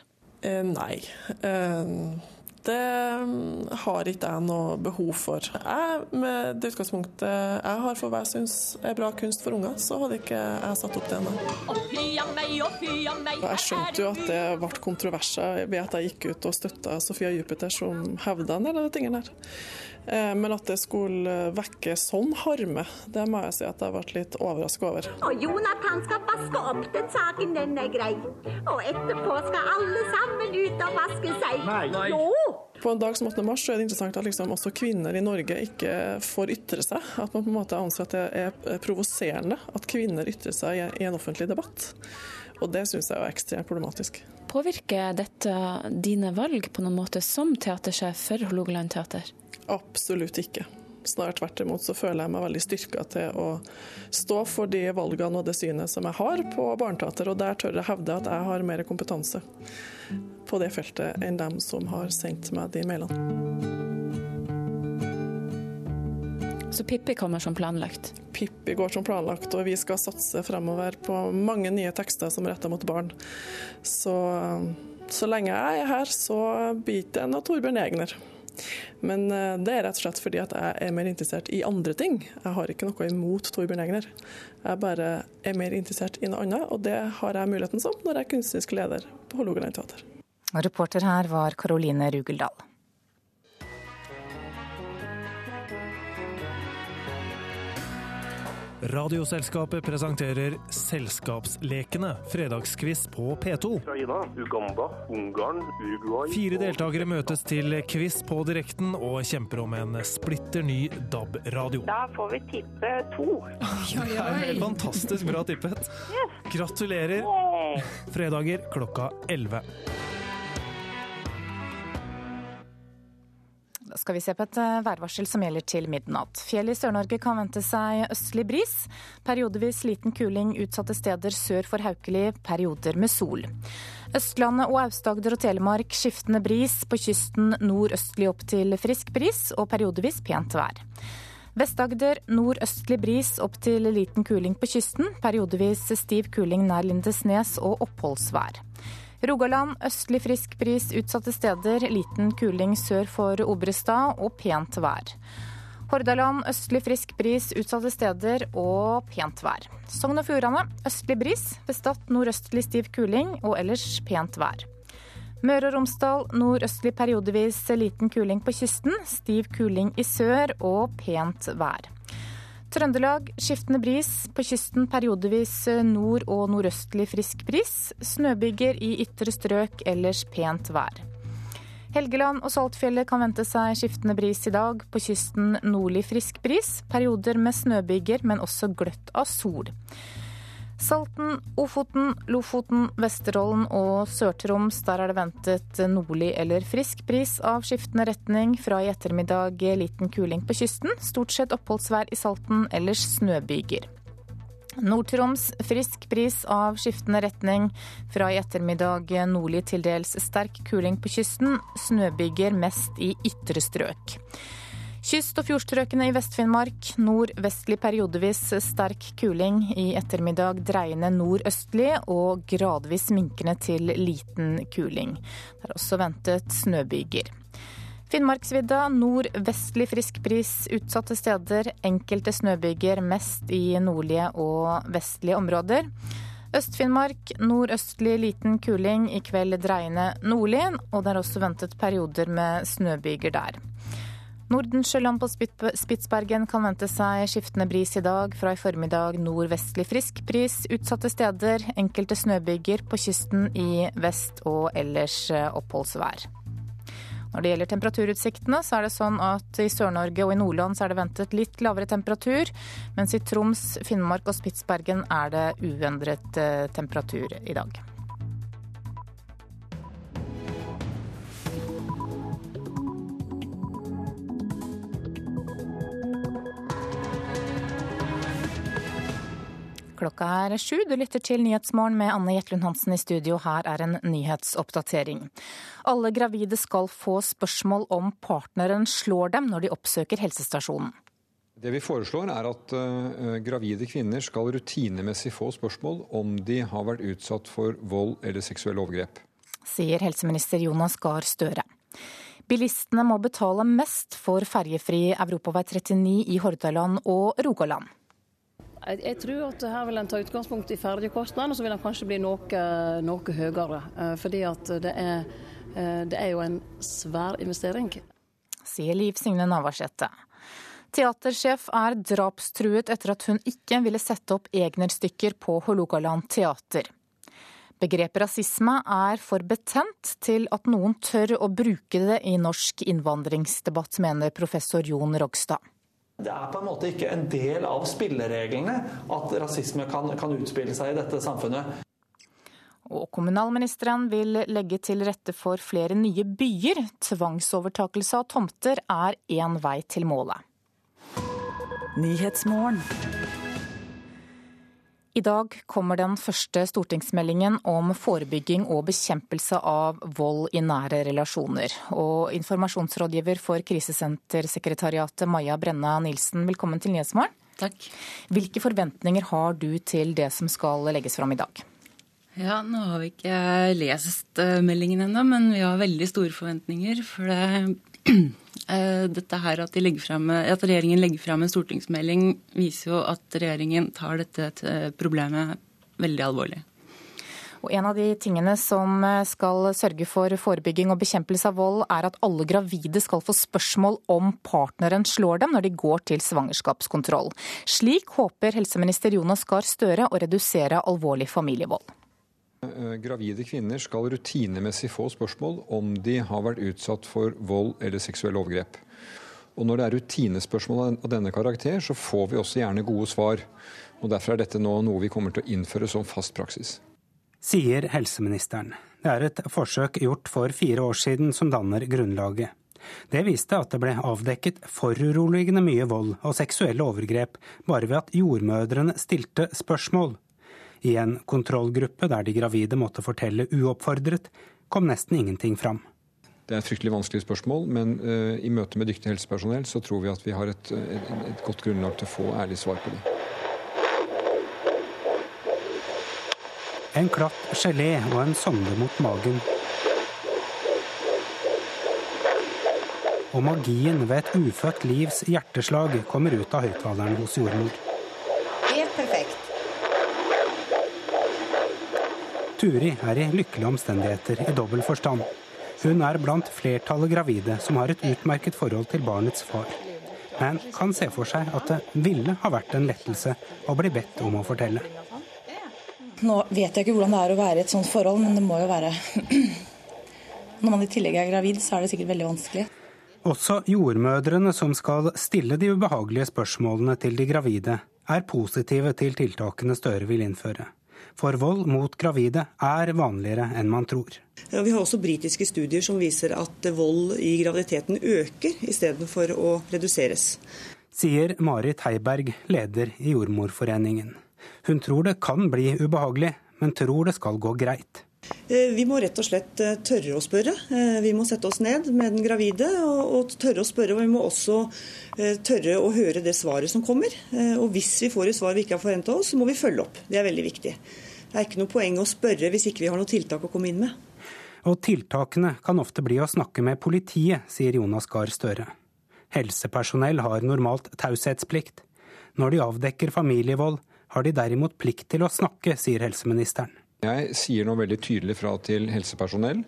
Eh, nei. Eh det mm, har ikke jeg noe behov for. Jeg, med det utgangspunktet jeg har for hva jeg syns er bra kunst for unger, så hadde ikke jeg satt opp det ennå. Jeg skjønte jo at det ble kontroverser ved at jeg gikk ut og støtta Sofia Jupiter, som hevda en del av de tingene her. Eh, men at det skulle vekke sånn harme, det må jeg si at jeg ble litt overraska over. Og Jonathan skal vaske opp den saken, den er grei. Og etterpå skal alle sammen ut og vaske seg. Nei. Jo! På en dag som 8. mars så er det interessant at liksom også kvinner i Norge ikke får ytre seg. At man på en måte anser at det er provoserende at kvinner ytrer seg i en offentlig debatt. Og det syns jeg er ekstremt problematisk. Påvirker dette dine valg på noen måte som teatersjef for Hålogaland teater? Absolutt ikke. Snart tvert imot så føler jeg meg veldig styrka til å stå for de valgene og det synet som jeg har på barneteater, og der tør jeg hevde at jeg har mer kompetanse på det feltet enn dem som har sendt meg de mailene. Så Pippi kommer som planlagt? Pippi går som planlagt, og vi skal satse fremover på mange nye tekster som er retta mot barn. Så, så lenge jeg er her, så blir det en av Torbjørn Egner. Men eh, det er rett og slett fordi at jeg er mer interessert i andre ting. Jeg har ikke noe imot Torbjørn Egner. Jeg bare er mer interessert i noe annet, og det har jeg muligheten som når jeg er kunstnerisk leder på Hålogaland teater. Reporter her var Karoline Rugeldal. Radioselskapet presenterer Selskapslekene, fredagskviss på P2. Ukraina, Uganda, Ungarn, Uruguay Fire deltakere møtes til quiz på direkten og kjemper om en splitter ny DAB-radio. Da får vi tippe to. Det er fantastisk bra tippet. Gratulerer. Fredager klokka 11. skal vi se på et eh, værvarsel som gjelder til midnatt. Fjell i Sør-Norge kan vente seg østlig bris. Periodevis liten kuling utsatte steder sør for Haukeli, perioder med sol. Østlandet og Aust-Agder og Telemark skiftende bris. På kysten nordøstlig opp til frisk bris og periodevis pent vær. Vest-Agder nordøstlig bris opp til liten kuling på kysten. Periodevis stiv kuling nær Lindesnes og oppholdsvær. Rogaland østlig frisk bris utsatte steder, liten kuling sør for Obrestad og pent vær. Hordaland østlig frisk bris utsatte steder og pent vær. Sogn og Fjordane østlig bris, ved Stad nordøstlig stiv kuling og ellers pent vær. Møre og Romsdal nordøstlig periodevis liten kuling på kysten, stiv kuling i sør og pent vær. Trøndelag skiftende bris, på kysten periodevis nord- og nordøstlig frisk bris. Snøbyger i ytre strøk, ellers pent vær. Helgeland og Saltfjellet kan vente seg skiftende bris i dag. På kysten nordlig frisk bris. Perioder med snøbyger, men også gløtt av sol. Salten, Ofoten, Lofoten, Vesterålen og Sør-Troms. Der er det ventet nordlig eller frisk bris av skiftende retning. Fra i ettermiddag liten kuling på kysten. Stort sett oppholdsvær i Salten, ellers snøbyger. Nord-Troms frisk bris av skiftende retning. Fra i ettermiddag nordlig til dels sterk kuling på kysten. Snøbyger mest i ytre strøk. Kyst- og fjordstrøkene i Vest-Finnmark. Nordvestlig periodevis sterk kuling. I ettermiddag dreiende nordøstlig og gradvis minkende til liten kuling. Det er også ventet snøbyger. Finnmarksvidda nordvestlig frisk bris utsatte steder. Enkelte snøbyger, mest i nordlige og vestlige områder. Øst-Finnmark nordøstlig liten kuling, i kveld dreiende nordlig. Og det er også ventet perioder med snøbyger der. Nordensjøland på Spitsbergen kan vente seg skiftende bris i dag. Fra i formiddag nordvestlig frisk bris utsatte steder. Enkelte snøbyger på kysten i vest og ellers eh, oppholdsvær. Når det gjelder temperaturutsiktene, så er det sånn at i Sør-Norge og i Nordland så er det ventet litt lavere temperatur, mens i Troms, Finnmark og Spitsbergen er det uendret eh, temperatur i dag. Klokka er sju. Du lytter til Nyhetsmorgen med Anne Jetlund Hansen i studio. Her er en nyhetsoppdatering. Alle gravide skal få spørsmål om partneren slår dem når de oppsøker helsestasjonen. Det vi foreslår er at uh, gravide kvinner skal rutinemessig få spørsmål om de har vært utsatt for vold eller seksuelle overgrep. Sier helseminister Jonas Gahr Støre. Bilistene må betale mest for ferjefri Europavei 39 i Hordaland og Rogaland. Jeg, tror at her vil en ta utgangspunkt i ferjekostnadene, og så vil den kanskje bli noe, noe høyere. Eh, fordi at det er, eh, det er jo en svær investering. Sier Liv Signe Navarsete. Teatersjef er drapstruet etter at hun ikke ville sette opp Egner-stykker på Hålogaland teater. Begrepet rasisme er for betent til at noen tør å bruke det i norsk innvandringsdebatt, mener professor Jon Rogstad. Det er på en måte ikke en del av spillereglene at rasisme kan, kan utspille seg i dette samfunnet. Og kommunalministeren vil legge til rette for flere nye byer. Tvangsovertakelse av tomter er én vei til målet. I dag kommer den første stortingsmeldingen om forebygging og bekjempelse av vold i nære relasjoner. Og informasjonsrådgiver for Krisesentersekretariatet Maja Brenna Nilsen, velkommen til Nyhetsmorgen. Takk. Hvilke forventninger har du til det som skal legges fram i dag? Ja, Nå har vi ikke lest eh, meldingen ennå, men vi har veldig store forventninger. For det dette her at, de frem, at, regjeringen legger frem en stortingsmelding, viser jo at regjeringen tar dette problemet veldig alvorlig. Og En av de tingene som skal sørge for forebygging og bekjempelse av vold, er at alle gravide skal få spørsmål om partneren slår dem når de går til svangerskapskontroll. Slik håper helseminister Jonas Gahr Støre å redusere alvorlig familievold. Eh, gravide kvinner skal rutinemessig få spørsmål om de har vært utsatt for vold eller seksuelle overgrep. Og Når det er rutinespørsmål av denne karakter, så får vi også gjerne gode svar. Og Derfor er dette nå noe vi kommer til å innføre som fast praksis. Sier helseministeren. Det er et forsøk gjort for fire år siden som danner grunnlaget. Det viste at det ble avdekket foruroligende mye vold og seksuelle overgrep bare ved at jordmødrene stilte spørsmål i en kontrollgruppe der de gravide måtte fortelle uoppfordret, kom nesten ingenting fram. Det er et fryktelig vanskelig spørsmål, men uh, i møte med dyktig helsepersonell så tror vi at vi har et, et, et godt grunnlag til å få ærlig svar på det. En klatt gelé og en sonde mot magen. Og magien ved et ufødt livs hjerteslag kommer ut av høyttaleren hos jordmor. Turi er i lykkelige omstendigheter i dobbel forstand. Hun er blant flertallet gravide som har et utmerket forhold til barnets far. Men kan se for seg at det ville ha vært en lettelse å bli bedt om å fortelle. Nå vet jeg ikke hvordan det er å være i et sånt forhold, men det må jo være Når man i tillegg er gravid, så er det sikkert veldig vanskelig. Også jordmødrene som skal stille de ubehagelige spørsmålene til de gravide, er positive til tiltakene Støre vil innføre. For vold mot gravide er vanligere enn man tror. Ja, vi har også britiske studier som viser at vold i graviditeten øker istedenfor å reduseres. Sier Marit Heiberg, leder i Jordmorforeningen. Hun tror det kan bli ubehagelig, men tror det skal gå greit. Eh, vi må rett og slett eh, tørre å spørre. Eh, vi må sette oss ned med den gravide og, tørre å spørre. Og vi må også tørre å høre det svaret som kommer. Og hvis vi får et svar vi ikke har forventa oss, så må vi følge opp. Det er veldig viktig. Det er ikke noe poeng å spørre hvis ikke vi har noe tiltak å komme inn med. Og tiltakene kan ofte bli å snakke med politiet, sier Jonas Gahr Støre. Helsepersonell har normalt taushetsplikt. Når de avdekker familievold, har de derimot plikt til å snakke, sier helseministeren. Jeg sier nå veldig tydelig fra til helsepersonell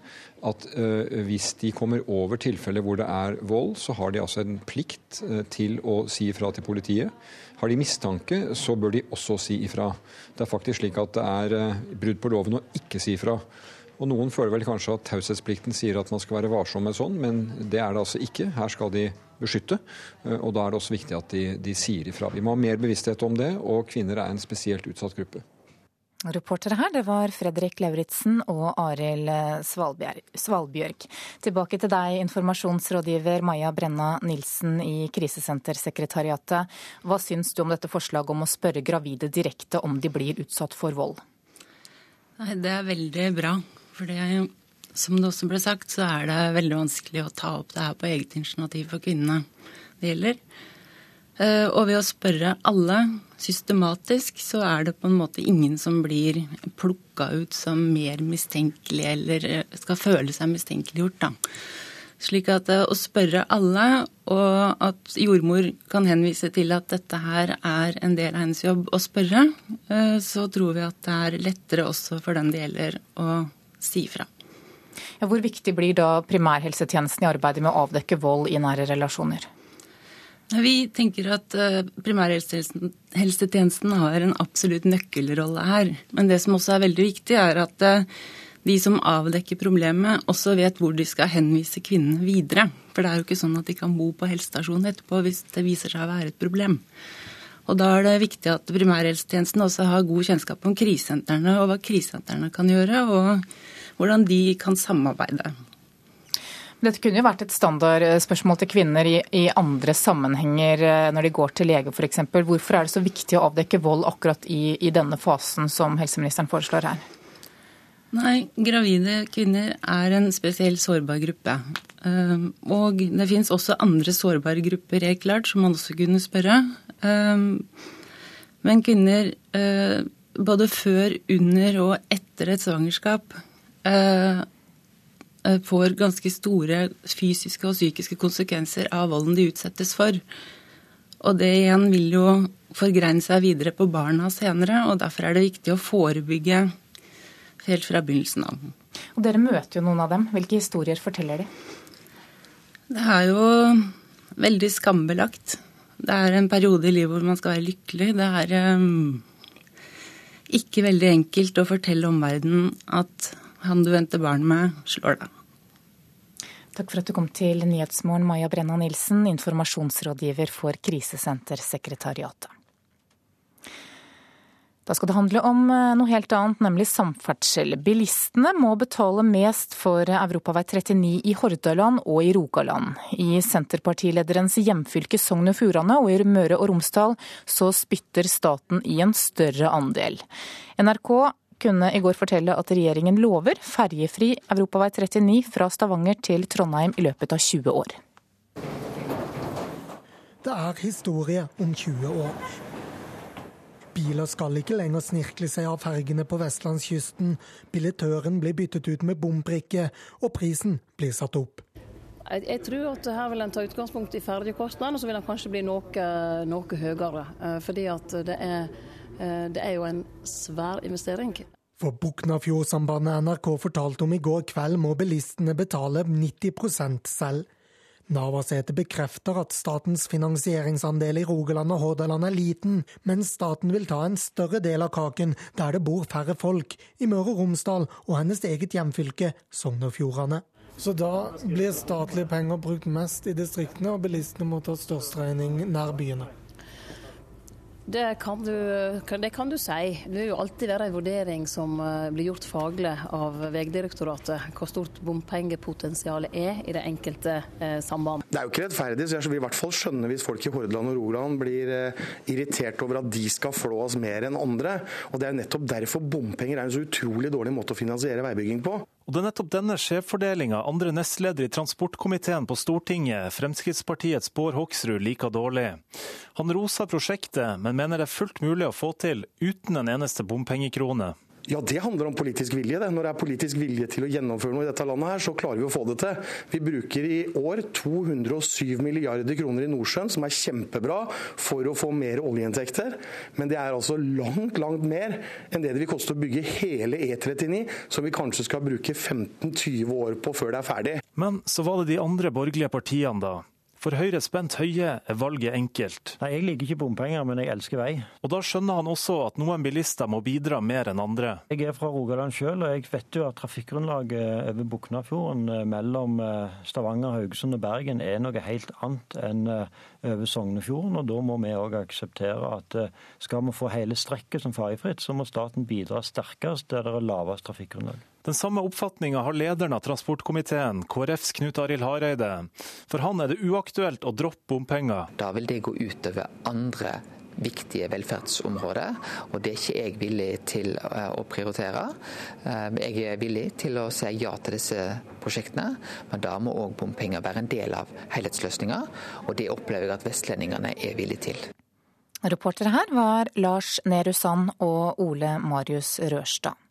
at uh, hvis de kommer over tilfeller hvor det er vold, så har de altså en plikt uh, til å si ifra til politiet. Har de mistanke, så bør de også si ifra. Det er faktisk slik at det er uh, brudd på loven å ikke si ifra. Og Noen føler vel kanskje at taushetsplikten sier at man skal være varsom med sånn, men det er det altså ikke. Her skal de beskytte, og da er det også viktig at de, de sier ifra. Vi må ha mer bevissthet om det, og kvinner er en spesielt utsatt gruppe. Reportere her, det var Fredrik Lauritzen og Arild Svalbjørg. Tilbake til deg, informasjonsrådgiver Maja Brenna Nilsen i Krisesentersekretariatet. Hva syns du om dette forslaget om å spørre gravide direkte om de blir utsatt for vold? Nei, det er veldig bra. For som det også ble sagt, så er det veldig vanskelig å ta opp det her på eget initiativ for kvinnene det gjelder. Eh, og ved å spørre alle systematisk, så er det på en måte ingen som blir plukka ut som mer mistenkelig eller eh, skal føle seg mistenkeliggjort, da. Slik at eh, å spørre alle, og at jordmor kan henvise til at dette her er en del av hennes jobb å spørre, så tror vi at det er lettere også for den det gjelder å si fra. Ja, hvor viktig blir da primærhelsetjenesten i arbeidet med å avdekke vold i nære relasjoner? Vi tenker at eh, primærhelsetjenesten har en absolutt nøkkelrolle her. Men det som også er veldig viktig, er at eh, de som avdekker problemet, også vet hvor de skal henvise kvinnen videre. For det er jo ikke sånn at de kan bo på helsestasjonen etterpå hvis det viser seg å være et problem. Og da er det viktig at primærhelsetjenesten også har god kjennskap om krisesentrene, og hva krisesentrene kan gjøre, og hvordan de kan samarbeide. Dette kunne jo vært et standardspørsmål til kvinner i, i andre sammenhenger, eh, når de går til lege f.eks. Hvorfor er det så viktig å avdekke vold akkurat i, i denne fasen som helseministeren foreslår her? Nei, gravide kvinner er en spesiell sårbar gruppe. Eh, og det finnes også andre sårbare grupper, helt klart, som man også kunne spørre. Eh, men kvinner både før, under og etter et svangerskap Eh, får ganske store fysiske og psykiske konsekvenser av volden de utsettes for. Og det igjen vil jo forgreine seg videre på barna senere, og derfor er det viktig å forebygge helt fra begynnelsen av. Og Dere møter jo noen av dem. Hvilke historier forteller de? Det er jo veldig skambelagt. Det er en periode i livet hvor man skal være lykkelig. Det er um, ikke veldig enkelt å fortelle omverdenen at han du venter barn med, slår deg. Takk for at du kom til Nyhetsmorgen, Maja Brenna Nilsen, informasjonsrådgiver for Krisesentersekretariatet. Da skal det handle om eh, noe helt annet, nemlig samferdsel. Bilistene må betale mest for Europavei 39 i Hordaland og i Rogaland. I Senterpartilederens hjemfylke Sogn og Fjordane og i Møre og Romsdal så spytter staten i en større andel. NRK kunne i går fortelle at regjeringen lover ferjefri europavei 39 fra Stavanger til Trondheim i løpet av 20 år. Det er historie om 20 år. Biler skal ikke lenger snirkle seg av fergene på vestlandskysten. Billettøren blir byttet ut med bombrikke, og prisen blir satt opp. Jeg, jeg, tror at her vil en ta utgangspunkt i ferjekostnadene, og så vil den kanskje bli noe, noe høyere. Eh, fordi at det er det er jo en svær investering. For Buknafjordsambandet NRK fortalte om i går kveld, må bilistene betale 90% selv. Navarsete bekrefter at statens finansieringsandel i Rogaland og Hordaland er liten, men staten vil ta en større del av kaken der det bor færre folk, i Møre og Romsdal og hennes eget hjemfylke, Sogn og Fjordane. Så da blir statlige penger brukt mest i distriktene, og bilistene må ta størst regning nær byene? Det kan, du, det kan du si. Det vil jo alltid være en vurdering som eh, blir gjort faglig av Vegdirektoratet, hvor stort bompengepotensialet er i det enkelte eh, samband. Det er jo ikke rettferdig, så jeg vil i hvert fall skjønne hvis folk i Hordaland og Rogaland blir eh, irritert over at de skal flå oss mer enn andre. Og Det er nettopp derfor bompenger er en så utrolig dårlig måte å finansiere veibygging på. Og det er nettopp denne skjevfordelinga andre nestleder i transportkomiteen på Stortinget, Fremskrittspartiets Bård Hoksrud, liker dårlig. Han roser prosjektet, men mener det er fullt mulig å få til uten en eneste bompengekrone. Ja, det handler om politisk vilje. Det. Når det er politisk vilje til å gjennomføre noe i dette landet, her, så klarer vi å få det til. Vi bruker i år 207 milliarder kroner i Nordsjøen, som er kjempebra for å få mer oljeinntekter. Men det er altså langt, langt mer enn det det vil koste å bygge hele E39, som vi kanskje skal bruke 15-20 år på før det er ferdig. Men så var det de andre borgerlige partiene, da. For Høyres Bent Høie er valget enkelt. Nei, Jeg liker ikke bompenger, men jeg elsker vei. Og da skjønner han også at noen bilister må bidra mer enn andre. Jeg er fra Rogaland sjøl, og jeg vet jo at trafikkgrunnlaget over Buknafjorden eh, mellom eh, Stavanger, Haugesund og Bergen er noe helt annet enn eh, over Sognefjorden. Og da må vi òg akseptere at skal vi få hele strekket som ferjefritt, så må staten bidra sterkest der det er lavest trafikkgrunnlag. Den samme oppfatninga har lederen av transportkomiteen, KrFs Knut Arild Hareide. For han er det uaktuelt å droppe bompenger. Da vil det gå utover andre viktige velferdsområder, og det er ikke jeg villig til eh, å prioritere. Eh, jeg er villig til å si ja til disse prosjektene, men da må òg bompenger være en del av helhetsløsninga, og det opplever jeg at vestlendingene er villige til. Reportere her var Lars Nehru Sand og Ole Marius Rørstad.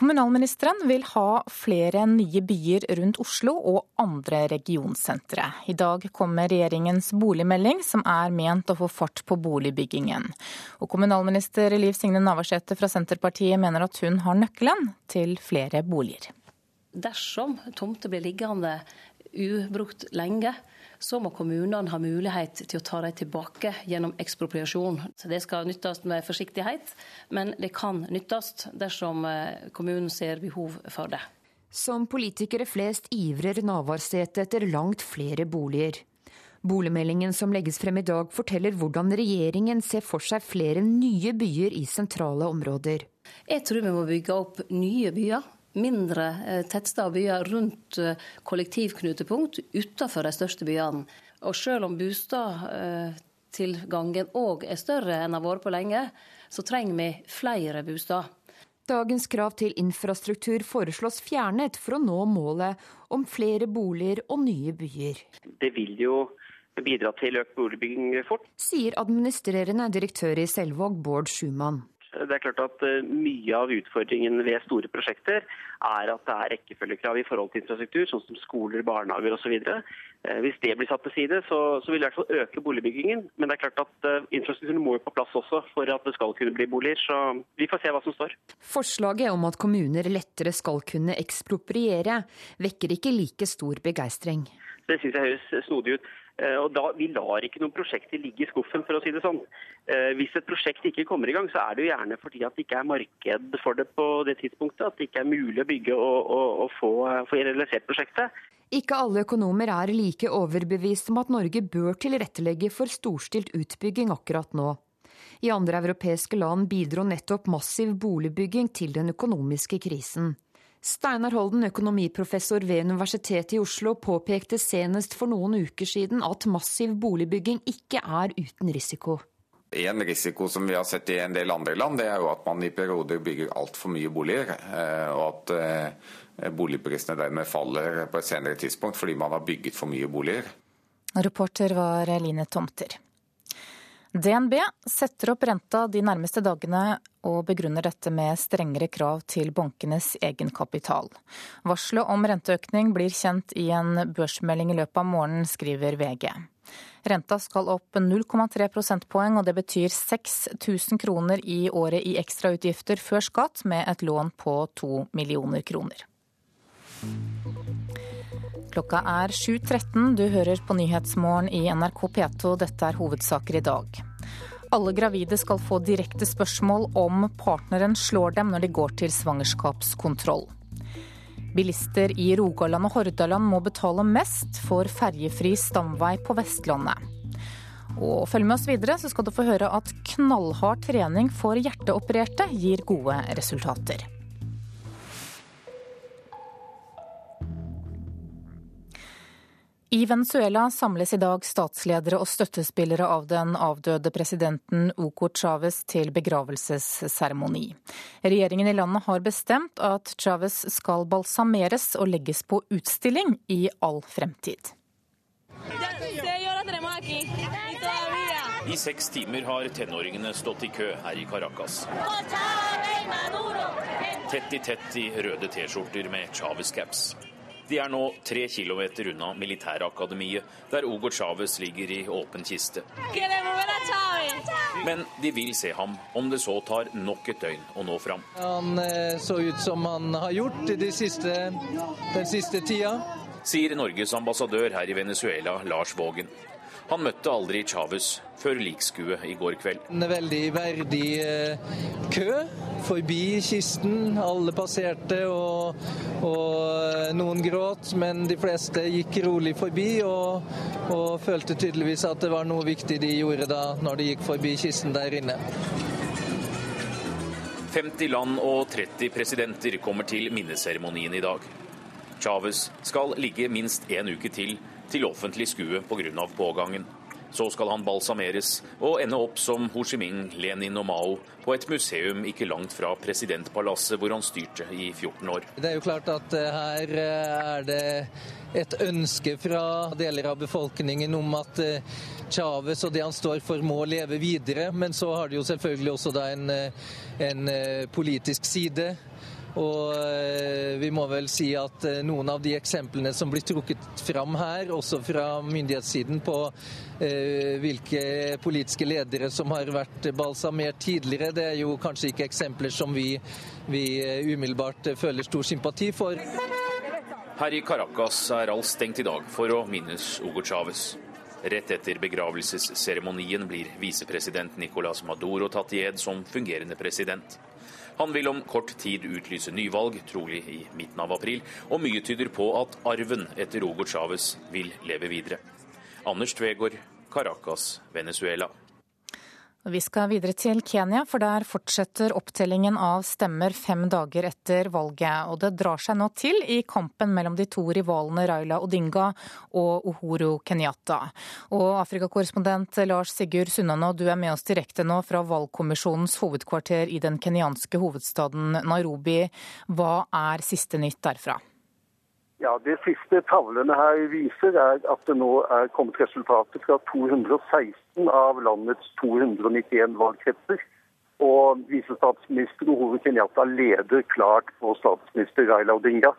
Kommunalministeren vil ha flere nye byer rundt Oslo og andre regionsentre. I dag kommer regjeringens boligmelding, som er ment å få fart på boligbyggingen. Og kommunalminister Liv Signe Navarsete fra Senterpartiet mener at hun har nøkkelen til flere boliger. Dersom tomter blir liggende ubrukt lenge, så må kommunene ha mulighet til å ta dem tilbake gjennom ekspropriasjon. Så Det skal nyttes med forsiktighet, men det kan nyttes dersom eh, kommunen ser behov for det. Som politikere flest ivrer Navarsete etter langt flere boliger. Boligmeldingen som legges frem i dag forteller hvordan regjeringen ser for seg flere nye byer i sentrale områder. Jeg tror vi må bygge opp nye byer mindre eh, tettsteder og byer rundt eh, kollektivknutepunkt utenfor de største byene. Og selv om bostadtilgangen òg er større enn har vært på lenge, så trenger vi flere bosteder. Dagens krav til infrastruktur foreslås fjernet for å nå målet om flere boliger og nye byer. Det vil jo bidra til økt boligbygging fort. Sier administrerende direktør i Selvåg, Bård Schumann. Det er klart at eh, Mye av utfordringen ved store prosjekter er at det er rekkefølgekrav i forhold til infrastruktur, sånn som skoler, barnehager osv. Eh, hvis det blir satt til side, så, så, vil det i hvert fall øke boligbyggingen. Men det er klart at uh, infrastrukturen må jo på plass også for at det skal kunne bli boliger. Så vi får se hva som står. Forslaget om at kommuner lettere skal kunne ekspropriere, vekker ikke like stor begeistring. Det syns jeg høres snodig ut. Eh, og da, Vi lar ikke noen prosjekter ligge i skuffen, for å si det sånn. Eh, hvis et prosjekt ikke kommer i gang, så er det jo gjerne fordi at det ikke er marked for det på det tidspunktet. At det ikke er mulig å bygge og, og, og få, få realisert prosjektet. Ikke alle økonomer er like overbevist om at Norge bør tilrettelegge for storstilt utbygging akkurat nå. I andre europeiske land bidro nettopp massiv boligbygging til den økonomiske krisen. Steinar Holden, økonomiprofessor ved Universitetet i Oslo, påpekte senest for noen uker siden at massiv boligbygging ikke er uten risiko. En risiko som vi har sett i en del andre land, det er jo at man i perioder bygger altfor mye boliger. Eh, og at eh, boligprisene dermed faller på et senere tidspunkt fordi man har bygget for mye boliger. Reporter var Line Tomter. DNB setter opp renta de nærmeste dagene og begrunner dette med strengere krav til bankenes egenkapital. Varselet om renteøkning blir kjent i en børsmelding i løpet av morgenen, skriver VG. Renta skal opp 0,3 prosentpoeng, og det betyr 6000 kroner i året i ekstrautgifter før skatt, med et lån på to millioner kroner. Klokka er 7.13. Du hører på Nyhetsmorgen i NRK P2. Dette er hovedsaker i dag. Alle gravide skal få direkte spørsmål om partneren slår dem når de går til svangerskapskontroll. Bilister i Rogaland og Hordaland må betale mest for ferjefri stamvei på Vestlandet. Og følg med oss videre, så skal du få høre at knallhard trening for hjerteopererte gir gode resultater. I Venezuela samles i dag statsledere og støttespillere av den avdøde presidenten Hugo Chávez til begravelsesseremoni. Regjeringen i landet har bestemt at Chávez skal balsameres og legges på utstilling i all fremtid. I seks timer har tenåringene stått i kø her i Caracas. Tett i tett i røde T-skjorter med Chávez-caps. De er nå tre kilometer unna militærakademiet, der Hugo Chávez ligger i åpen kiste. Men de vil se ham, om det så tar nok et døgn å nå fram. Han eh, så ut som han har gjort de siste, den siste tida. Sier Norges ambassadør her i Venezuela, Lars Vågen. Han møtte aldri Chávez før likskuet i går kveld. En veldig verdig eh, kø forbi kisten. Alle passerte, og, og, eh, noen gråt, men de fleste gikk rolig forbi og, og følte tydeligvis at det var noe viktig de gjorde da når de gikk forbi kisten der inne. 50 land og 30 presidenter kommer til minneseremonien i dag. Chávez skal ligge minst en uke til til offentlig skue pga. pågangen. Så skal han balsameres og ende opp som Ho Chi Minh, Lenin og Mao på et museum ikke langt fra presidentpalasset hvor han styrte i 14 år. Det er jo klart at eh, her eh, er det et ønske fra deler av befolkningen om at eh, Chávez og det han står for må leve videre. Men så har det jo selvfølgelig også en, en politisk side. Og eh, vi må vel si at eh, noen av de eksemplene som blir trukket fram her, også fra myndighetssiden på eh, hvilke politiske ledere som har vært balsamert tidligere, det er jo kanskje ikke eksempler som vi, vi umiddelbart føler stor sympati for. Her i Caracas er alt stengt i dag for å minnes Hugo Chávez. Rett etter begravelsesseremonien blir visepresident Nicolas Maduro tatt i ed som fungerende president. Han vil om kort tid utlyse nyvalg, trolig i midten av april, og mye tyder på at arven etter Hugo Chávez vil leve videre. Anders Tvegård, Caracas, Venezuela. Vi skal videre til Kenya, for der fortsetter opptellingen av stemmer fem dager etter valget. Og det drar seg nå til i kampen mellom de to rivalene Raila Odinga og Uhuru Kenyatta. Og Afrikakorrespondent Lars Sigurd Sunnanå, du er med oss direkte nå fra valgkommisjonens hovedkvarter i den kenyanske hovedstaden Nairobi. Hva er siste nytt derfra? Ja, Det siste tavlene her viser, er at det nå er kommet resultater fra 216 av landets 291 valgkretser. Og visestatsminister Uhuru Kenyatta leder klart på statsminister Raila Odinga.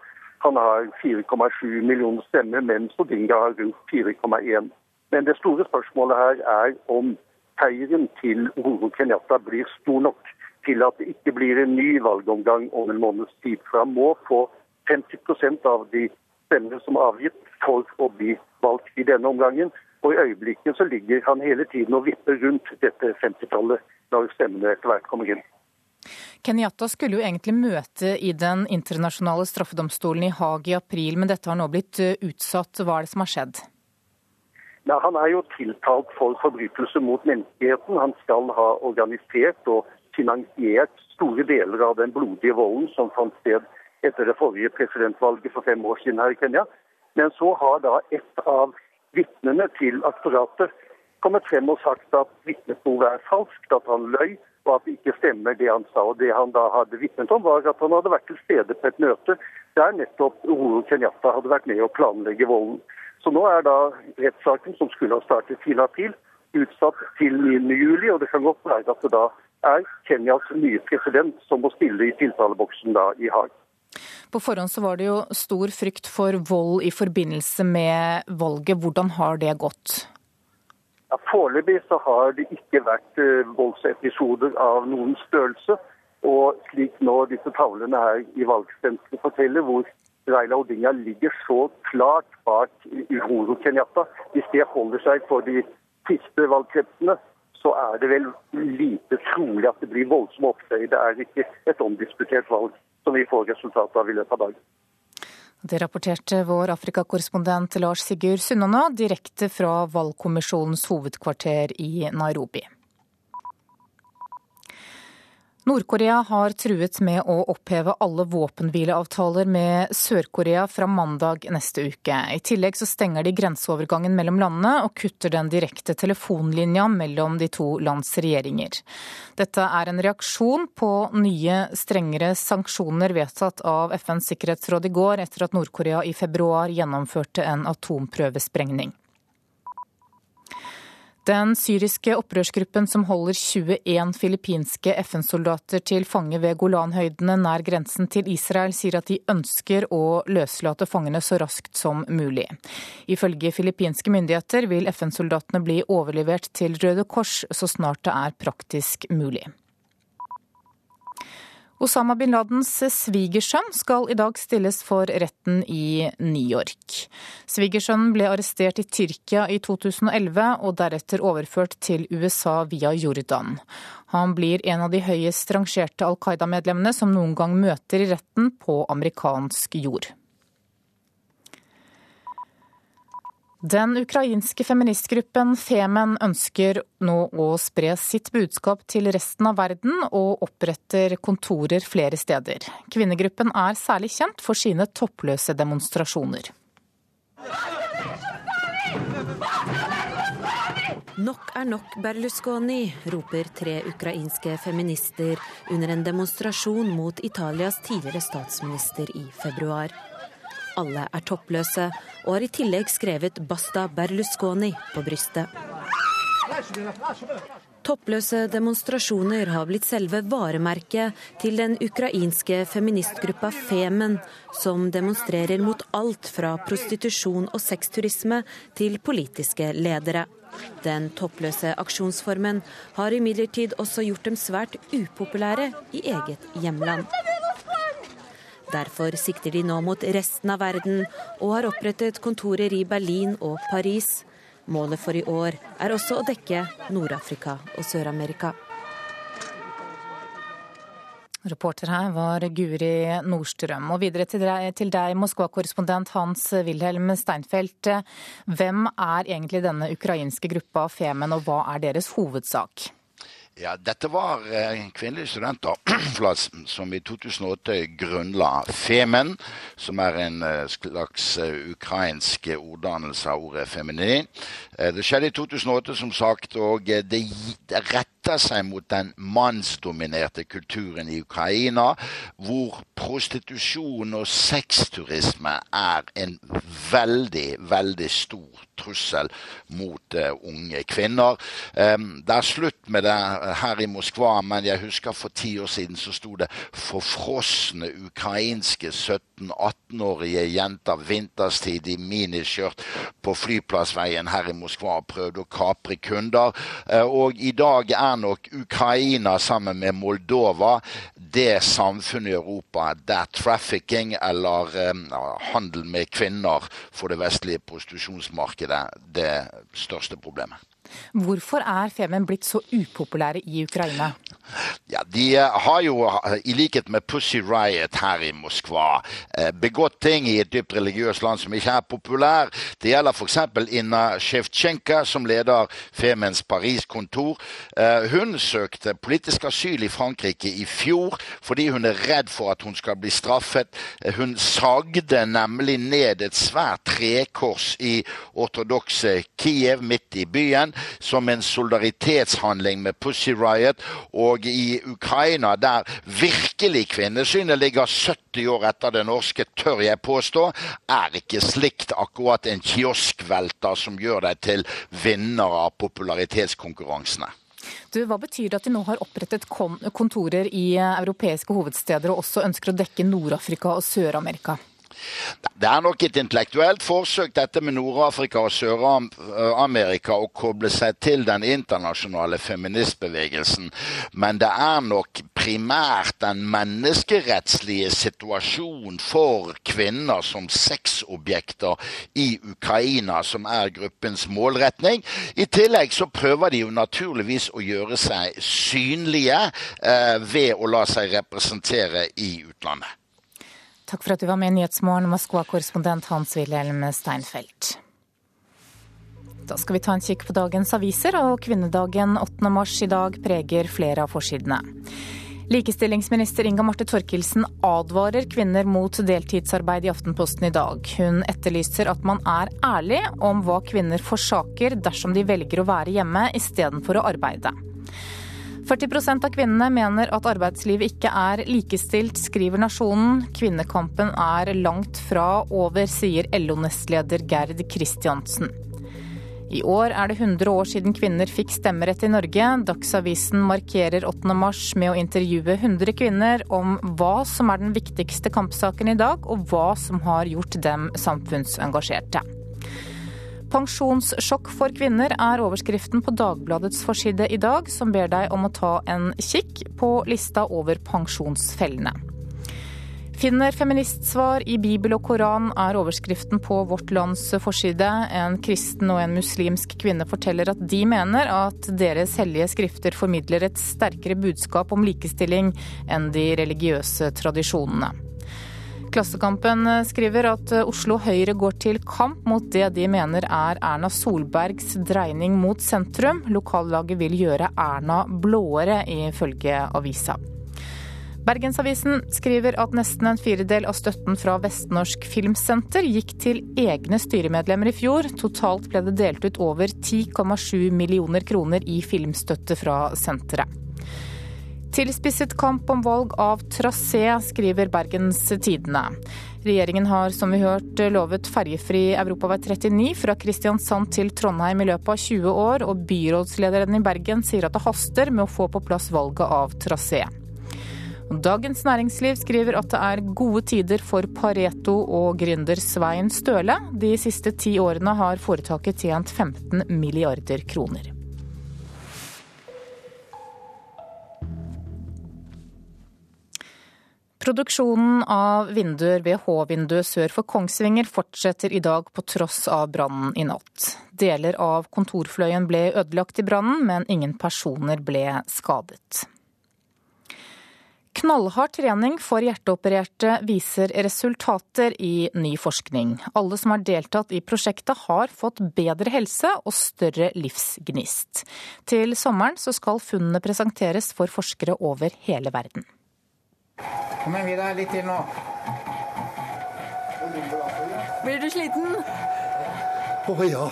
Han har 4,7 millioner stemmer, mens Odinga har rundt 4,1. Men det store spørsmålet her er om seieren til Uhuru Kenyatta blir stor nok til at det ikke blir en ny valgomgang om en måneds tid. For han må få 50% av de stemmene som er avgitt for å bli valgt i denne omgangen. Og i øyeblikket så ligger han hele tiden og vipper rundt dette 50-tallet når stemmene etter hvert kommer inn. Kenyatta skulle jo egentlig møte i Den internasjonale straffedomstolen i Haag i april, men dette har nå blitt eh, utsatt. Hva er det som har skjedd? Ja, han er jo tiltalt for forbrytelse mot menneskeheten. Han skal ha organisert og finansiert store deler av den blodige volden som fant sted etter det forrige presidentvalget for fem år siden her i Kenya. Men så har da et av vitnene til aktoratet kommet frem og sagt at vitnesbordet er falskt, at han løy, og at det ikke stemmer det han sa. Og Det han da hadde vitnet om, var at han hadde vært til stede på et møte der nettopp Uhuru Kenyatta hadde vært med å planlegge volden. Så nå er da rettssaken, som skulle ha startet 10. april, utsatt til 9. juli, og det kan godt være at det da er Kenyas nye president som må stille i tiltaleboksen da i Haag. På forhånd så var det jo stor frykt for vold i forbindelse med valget. Hvordan har det gått? Ja, Foreløpig så har det ikke vært uh, voldsepisoder av noen størrelse. Og slik nå disse tavlene her i valgstempelet forteller, hvor Raila Odinga ligger så klart bak Uhuru Kenyatta. Hvis det holder seg for de siste valgkretsene, så er det vel lite trolig at det blir voldsom opptøyer. Det er ikke et omdiskutert valg som vi får resultat av i løpet av dagen. Det rapporterte vår Afrikakorrespondent Lars Sigurd Sunnana direkte fra valgkommisjonens hovedkvarter i Nairobi. Nord-Korea har truet med å oppheve alle våpenhvileavtaler med Sør-Korea fra mandag neste uke. I tillegg så stenger de grenseovergangen mellom landene og kutter den direkte telefonlinja mellom de to lands regjeringer. Dette er en reaksjon på nye, strengere sanksjoner vedtatt av FNs sikkerhetsråd i går, etter at Nord-Korea i februar gjennomførte en atomprøvesprengning. Den syriske opprørsgruppen som holder 21 filippinske FN-soldater til fange ved Golanhøydene nær grensen til Israel, sier at de ønsker å løslate fangene så raskt som mulig. Ifølge filippinske myndigheter vil FN-soldatene bli overlevert til Røde Kors så snart det er praktisk mulig. Osama bin Ladens svigersønn skal i dag stilles for retten i New York. Svigersønnen ble arrestert i Tyrkia i 2011 og deretter overført til USA via Jordan. Han blir en av de høyest rangerte Al Qaida-medlemmene som noen gang møter i retten på amerikansk jord. Den ukrainske feministgruppen Femen ønsker nå å spre sitt budskap til resten av verden, og oppretter kontorer flere steder. Kvinnegruppen er særlig kjent for sine toppløse demonstrasjoner. Nok er nok Berlusconi, roper tre ukrainske feminister under en demonstrasjon mot Italias tidligere statsminister i februar. Alle er toppløse og har i tillegg skrevet 'Basta Berlusconi' på brystet. Toppløse demonstrasjoner har blitt selve varemerket til den ukrainske feministgruppa Femen, som demonstrerer mot alt fra prostitusjon og sexturisme til politiske ledere. Den toppløse aksjonsformen har imidlertid også gjort dem svært upopulære i eget hjemland. Derfor sikter de nå mot resten av verden og har opprettet kontorer i Berlin og Paris. Målet for i år er også å dekke Nord-Afrika og Sør-Amerika. Reporter her var Guri Nordstrøm. Og videre til deg, deg Moskva-korrespondent Hans Wilhelm Steinfeld. Hvem er egentlig denne ukrainske gruppa Femen, og hva er deres hovedsak? Ja, Dette var eh, kvinnelige studenter som i 2008 grunnla Femen, som er en eh, slags eh, ukrainsk orddannelse av ordet feminin. Det skjedde i 2008, som sagt, og det retter seg mot den mannsdominerte kulturen i Ukraina, hvor prostitusjon og sexturisme er en veldig, veldig stor trussel mot unge kvinner. Det er slutt med det her i Moskva, men jeg husker for ti år siden så sto det forfrosne ukrainske 17-18-årige jenter vinterstid i miniskjørt på flyplassveien her i Moskva og prøvde å kapre kunder. Eh, og i dag er nok Ukraina sammen med Moldova det samfunnet i Europa der trafficking eller um, handel med kvinner for det vestlige prostitusjonsmarkedet det største problemet. Hvorfor er Femen blitt så upopulære i Ukraina? Ja, De eh, har jo, eh, i likhet med Pussy Riot her i Moskva, eh, begått ting i et dypt religiøst land som ikke er populær. Det gjelder f.eks. Inna Sjevtsjenka, som leder Femens Paris-kontor. Hun søkte politisk asyl i Frankrike i fjor fordi hun er redd for at hun skal bli straffet. Hun sagde nemlig ned et svært trekors i ortodokse Kiev, midt i byen, som en solidaritetshandling med Pussy Riot. og og i Ukraina, der virkelig kvinnesynet ligger 70 år etter det norske, tør jeg påstå, er ikke slikt akkurat en kioskvelter som gjør deg til vinner av popularitetskonkurransene. Du, hva betyr det at de nå har opprettet kontorer i europeiske hovedsteder og også ønsker å dekke Nord-Afrika og Sør-Amerika? Det er nok et intellektuelt forsøk dette med Nord-Afrika og Sør-Amerika å koble seg til den internasjonale feministbevegelsen, men det er nok primært den menneskerettslige situasjonen for kvinner som sexobjekter i Ukraina som er gruppens målretning. I tillegg så prøver de jo naturligvis å gjøre seg synlige eh, ved å la seg representere i utlandet. Takk for at du var med i Nyhetsmorgen, Moskva-korrespondent Hans-Wilhelm Steinfeld. Da skal vi ta en kikk på dagens aviser, og kvinnedagen 8. mars i dag preger flere av forsidene. Likestillingsminister Inga Marte Torkelsen advarer kvinner mot deltidsarbeid i Aftenposten i dag. Hun etterlyser at man er ærlig om hva kvinner forsaker dersom de velger å være hjemme istedenfor å arbeide. 40% av kvinnene mener at arbeidslivet ikke er likestilt, skriver Nasjonen. Kvinnekampen er langt fra over, sier LO-nestleder Gerd Kristiansen. I år er det 100 år siden kvinner fikk stemmerett i Norge. Dagsavisen markerer 8. mars med å intervjue 100 kvinner om hva som er den viktigste kampsaken i dag, og hva som har gjort dem samfunnsengasjerte. Pensjonssjokk for kvinner er overskriften på Dagbladets forside i dag, som ber deg om å ta en kikk på lista over pensjonsfellene. Finner feministsvar i Bibel og Koran er overskriften på Vårt Lands forside. En kristen og en muslimsk kvinne forteller at de mener at deres hellige skrifter formidler et sterkere budskap om likestilling enn de religiøse tradisjonene. Klassekampen skriver at Oslo Høyre går til kamp mot det de mener er Erna Solbergs dreining mot sentrum. Lokallaget vil gjøre Erna blåere, ifølge avisa. Bergensavisen skriver at nesten en firedel av støtten fra Vestnorsk Filmsenter gikk til egne styremedlemmer i fjor. Totalt ble det delt ut over 10,7 millioner kroner i filmstøtte fra senteret. Tilspisset kamp om valg av trasé, skriver Bergens Tidende. Regjeringen har som vi hørt lovet ferjefri Europavei 39 fra Kristiansand til Trondheim i løpet av 20 år, og byrådslederen i Bergen sier at det haster med å få på plass valget av trasé. Dagens Næringsliv skriver at det er gode tider for Pareto og gründer Svein Støle. De siste ti årene har foretaket tjent 15 milliarder kroner. Produksjonen av vinduer ved H-vinduet sør for Kongsvinger fortsetter i dag på tross av brannen i natt. Deler av kontorfløyen ble ødelagt i brannen, men ingen personer ble skadet. Knallhard trening for hjerteopererte viser resultater i ny forskning. Alle som har deltatt i prosjektet har fått bedre helse og større livsgnist. Til sommeren skal funnene presenteres for forskere over hele verden. Kom igjen, Vidar. Litt til nå. Blir du sliten? Å oh, ja.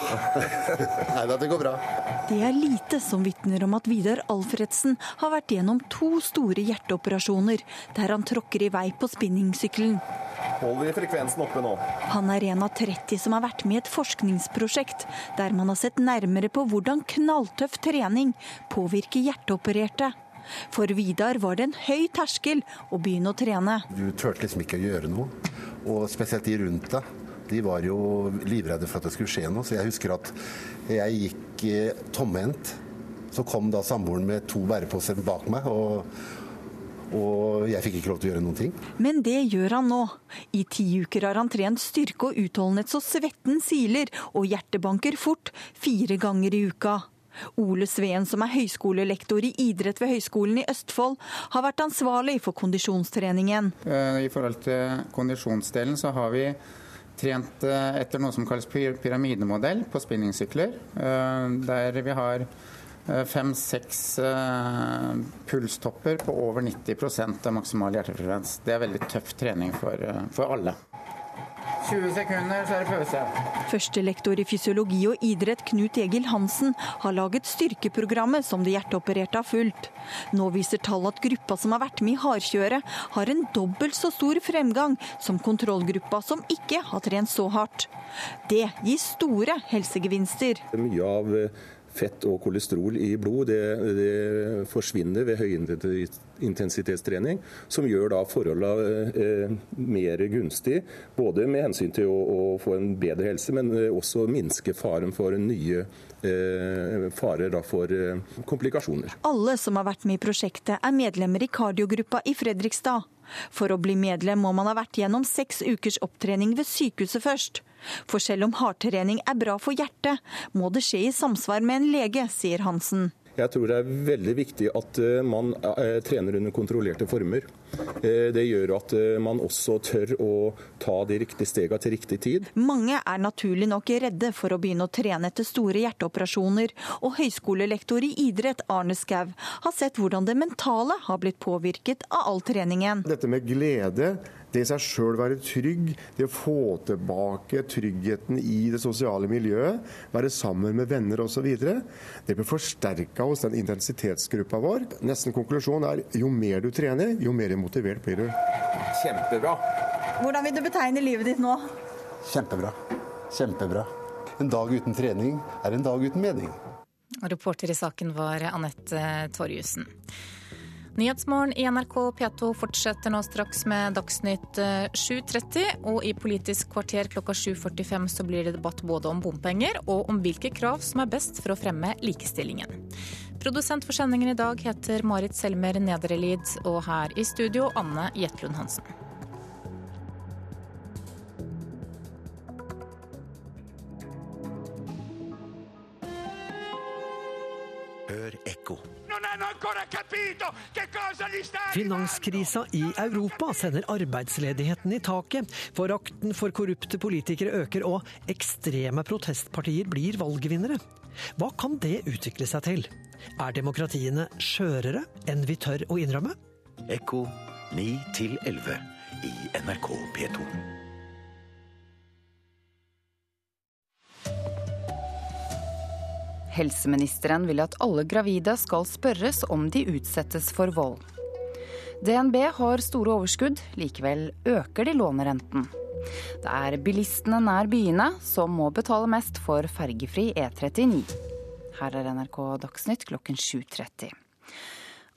Nei da, det går bra. Det er lite som vitner om at Vidar Alfredsen har vært gjennom to store hjerteoperasjoner der han tråkker i vei på spinningsykkelen. Hold i frekvensen oppe nå? Han er en av 30 som har vært med i et forskningsprosjekt der man har sett nærmere på hvordan knalltøff trening påvirker hjerteopererte. For Vidar var det en høy terskel å begynne å trene. Du turte liksom ikke å gjøre noe, og spesielt de rundt deg. De var jo livredde for at det skulle skje noe, så jeg husker at jeg gikk eh, tomhendt. Så kom da samboeren med to bæreposer bak meg, og, og jeg fikk ikke lov til å gjøre noen ting. Men det gjør han nå. I ti uker har han trent styrke og utholdenhet så svetten siler, og hjertebanker fort fire ganger i uka. Ole Sveen, som er høyskolelektor i idrett ved Høgskolen i Østfold, har vært ansvarlig for kondisjonstreningen. Eh, I forhold til kondisjonsdelen så har vi trent eh, etter noe som kalles pyramidemodell på spinningsykler. Eh, der vi har fem-seks pulstopper på over 90% av maksimal hjertefrekvens. Det er veldig tøff trening for, for alle. 20 sekunder, så er det pause. Førstelektor i fysiologi og idrett Knut Egil Hansen har laget styrkeprogrammet som de hjerteopererte har fulgt. Nå viser tall at gruppa som har vært med i hardkjøret, har en dobbelt så stor fremgang som kontrollgruppa som ikke har trent så hardt. Det gir store helsegevinster. Mye av fett og kolesterol i blod det, det forsvinner ved høyintensitetstrening, som gjør da forholdene eh, mer gunstig. Både med hensyn til å, å, få en bedre helse, men eh, også minske faren for nye eh, farer da, for eh, komplikasjoner. Alle som har vært med i prosjektet er medlemmer i kardiogruppa i Fredrikstad. For å bli medlem må man ha vært gjennom seks ukers opptrening ved sykehuset først. For selv om hardtrening er bra for hjertet, må det skje i samsvar med en lege, sier Hansen. Jeg tror det er veldig viktig at eh, man eh, trener under kontrollerte former. Eh, det gjør at man også tør å ta de riktige stegene til riktig tid. Mange er naturlig nok redde for å begynne å trene etter store hjerteoperasjoner, og høyskolelektor i idrett Arne Skau har sett hvordan det mentale har blitt påvirket av all treningen. Dette med glede det i seg sjøl være trygg, det å få tilbake tryggheten i det sosiale miljøet, være sammen med venner osv., det blir forsterka hos den intensitetsgruppa vår. Nesten konklusjonen er jo mer du trener, jo mer motivert blir du. Kjempebra. Hvordan vil du betegne livet ditt nå? Kjempebra. Kjempebra. En dag uten trening er en dag uten mening. Reporter i saken var Anette Torjussen. Nyhetsmorgen i NRK P2 fortsetter nå straks med Dagsnytt 7.30. Eh, og i Politisk kvarter klokka 7.45 så blir det debatt både om bompenger og om hvilke krav som er best for å fremme likestillingen. Produsent for sendingen i dag heter Marit Selmer Nedrelid, og her i studio Anne Jetlund Hansen. Finanskrisa i Europa sender arbeidsledigheten i taket. Forakten for korrupte politikere øker, og ekstreme protestpartier blir valgvinnere. Hva kan det utvikle seg til? Er demokratiene skjørere enn vi tør å innrømme? Ekko 9 11 i NRK P2. Helseministeren vil at alle gravide skal spørres om de utsettes for vold. DNB har store overskudd, likevel øker de lånerenten. Det er bilistene nær byene som må betale mest for fergefri E39. Her er NRK Dagsnytt klokken 7.30.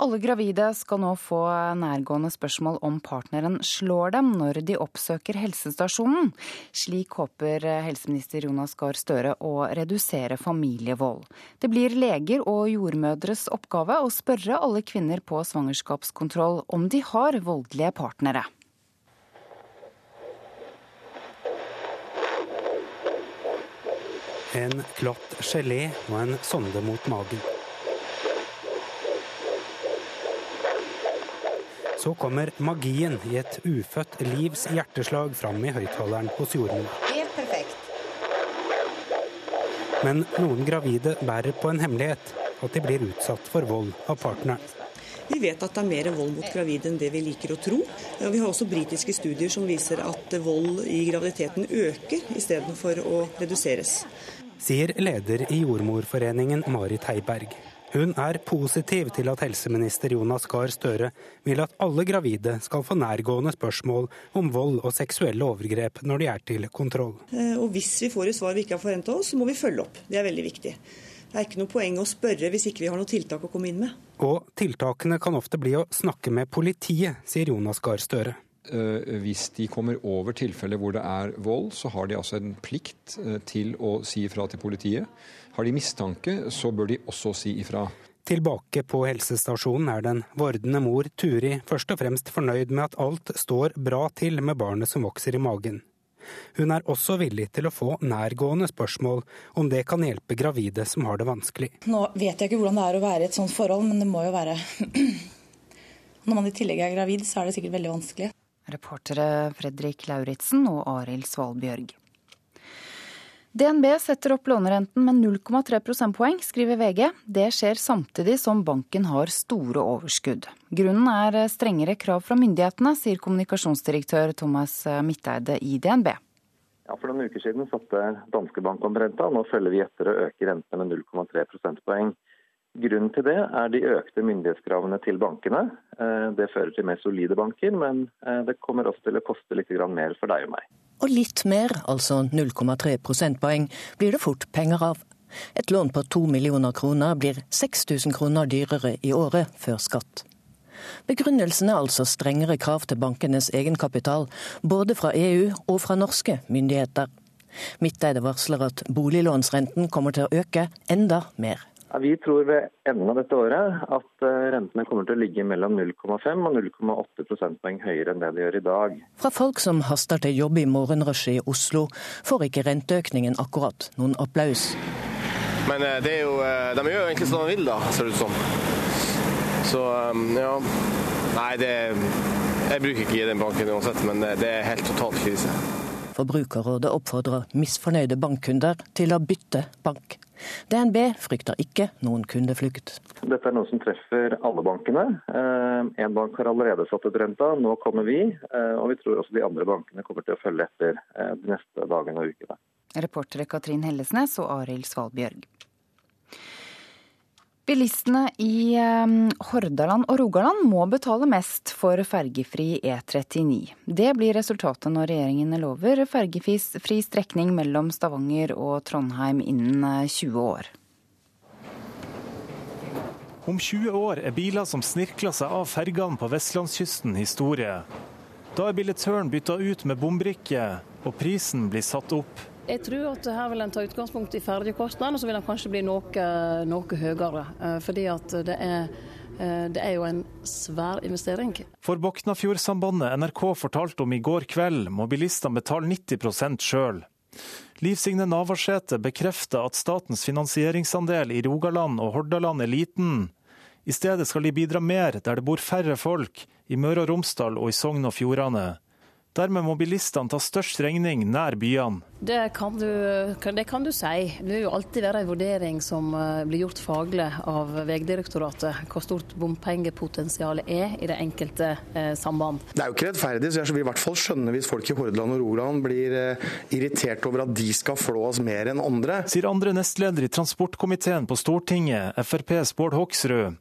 Alle gravide skal nå få nærgående spørsmål om partneren slår dem når de oppsøker helsestasjonen. Slik håper helseminister Jonas Gahr Støre å redusere familievold. Det blir leger og jordmødres oppgave å spørre alle kvinner på svangerskapskontroll om de har voldelige partnere. En glatt gelé og en sonde mot magen. Så kommer magien i et ufødt livs hjerteslag fram i høyttaleren hos jordmor. Helt perfekt. Men noen gravide bærer på en hemmelighet, at de blir utsatt for vold av partneren. Vi vet at det er mer vold mot gravide enn det vi liker å tro. Vi har også britiske studier som viser at vold i graviditeten øker istedenfor å reduseres. Sier leder i Jordmorforeningen Marit Heiberg. Hun er positiv til at helseminister Jonas Gahr Støre vil at alle gravide skal få nærgående spørsmål om vold og seksuelle overgrep når de er til kontroll. Eh, og Hvis vi får et svar vi ikke har forventa oss, så må vi følge opp. Det er veldig viktig. Det er ikke noe poeng å spørre hvis ikke vi har noe tiltak å komme inn med. Og tiltakene kan ofte bli å snakke med politiet, sier Jonas Gahr Støre. Eh, hvis de kommer over tilfeller hvor det er vold, så har de altså en plikt eh, til å si ifra til politiet. Har de mistanke, så bør de også si ifra. Tilbake på helsestasjonen er den vordende mor Turi først og fremst fornøyd med at alt står bra til med barnet som vokser i magen. Hun er også villig til å få nærgående spørsmål om det kan hjelpe gravide som har det vanskelig. Nå vet jeg ikke hvordan det er å være i et sånt forhold, men det må jo være Når man i tillegg er gravid, så er det sikkert veldig vanskelig. Reportere Fredrik Lauritzen og Arild Svalbjørg. DNB setter opp lånerenten med 0,3 prosentpoeng, skriver VG. Det skjer samtidig som banken har store overskudd. Grunnen er strengere krav fra myndighetene, sier kommunikasjonsdirektør Thomas Midteide i DNB. Ja, For noen uker siden satte danske bank om renta, nå følger vi etter å øke rentene med 0,3 prosentpoeng. Grunnen til det er de økte myndighetskravene til bankene. Eh, det fører til mer solide banker, men eh, det kommer også til å koste litt mer for deg og meg. Og litt mer, altså 0,3 prosentpoeng, blir det fort penger av. Et lån på to millioner kroner blir 6000 kroner dyrere i året før skatt. Begrunnelsen er altså strengere krav til bankenes egenkapital, både fra EU og fra norske myndigheter. Midteide varsler at boliglånsrenten kommer til å øke enda mer. Vi tror ved enden av dette året at eh, rentene kommer til å ligge mellom 0,5 og 0,8 prosentpoeng høyere enn det de gjør i dag. Fra folk som haster til jobb i morgenrushet i Oslo, får ikke renteøkningen akkurat noen applaus. Men eh, det er jo, eh, de gjør jo egentlig som de vil, da, ser det ut som. Så ja. Nei, det Jeg bruker ikke i den banken uansett, men det er helt totalt krise. Forbrukerrådet oppfordrer misfornøyde bankkunder til å bytte bank. DNB frykter ikke noen kundeflukt. Dette er noe som treffer alle bankene. En bank har allerede satt ut renta, nå kommer vi. Og vi tror også de andre bankene kommer til å følge etter de neste dagene og ukene. Reportere Katrin Hellesnes og Arild Svalbjørg. Bilistene i ehm, Hordaland og Rogaland må betale mest for fergefri E39. Det blir resultatet når regjeringen lover fergefri strekning mellom Stavanger og Trondheim innen 20 eh, år. Om 20 år er biler som snirkler seg av fergene på vestlandskysten historie. Da er billettøren bytta ut med bombrikke, og prisen blir satt opp. Jeg tror at her vil en ta utgangspunkt i ferjekostnadene, og så vil den kanskje bli noe, noe høyere. Eh, fordi at det er, eh, det er jo en svær investering. For Boknafjordsambandet NRK fortalte om i går kveld, må bilistene betale 90 sjøl. Liv Signe Navarsete bekrefter at statens finansieringsandel i Rogaland og Hordaland er liten. I stedet skal de bidra mer der det bor færre folk, i Møre og Romsdal og i Sogn og Fjordane. Dermed må bilistene ta størst regning nær byene. Det kan, du, det kan, du, si. Det vil jo alltid være en vurdering som eh, blir gjort faglig av Vegdirektoratet, hvor stort bompengepotensialet er i det enkelte eh, samband. Det er jo ikke rettferdig, så jeg vil i hvert fall skjønne hvis folk i Hordaland og Rogaland blir eh, irritert over at de skal flå oss mer enn andre. Sier andre nestleder i transportkomiteen på Stortinget, FrPs Bård Hoksrud.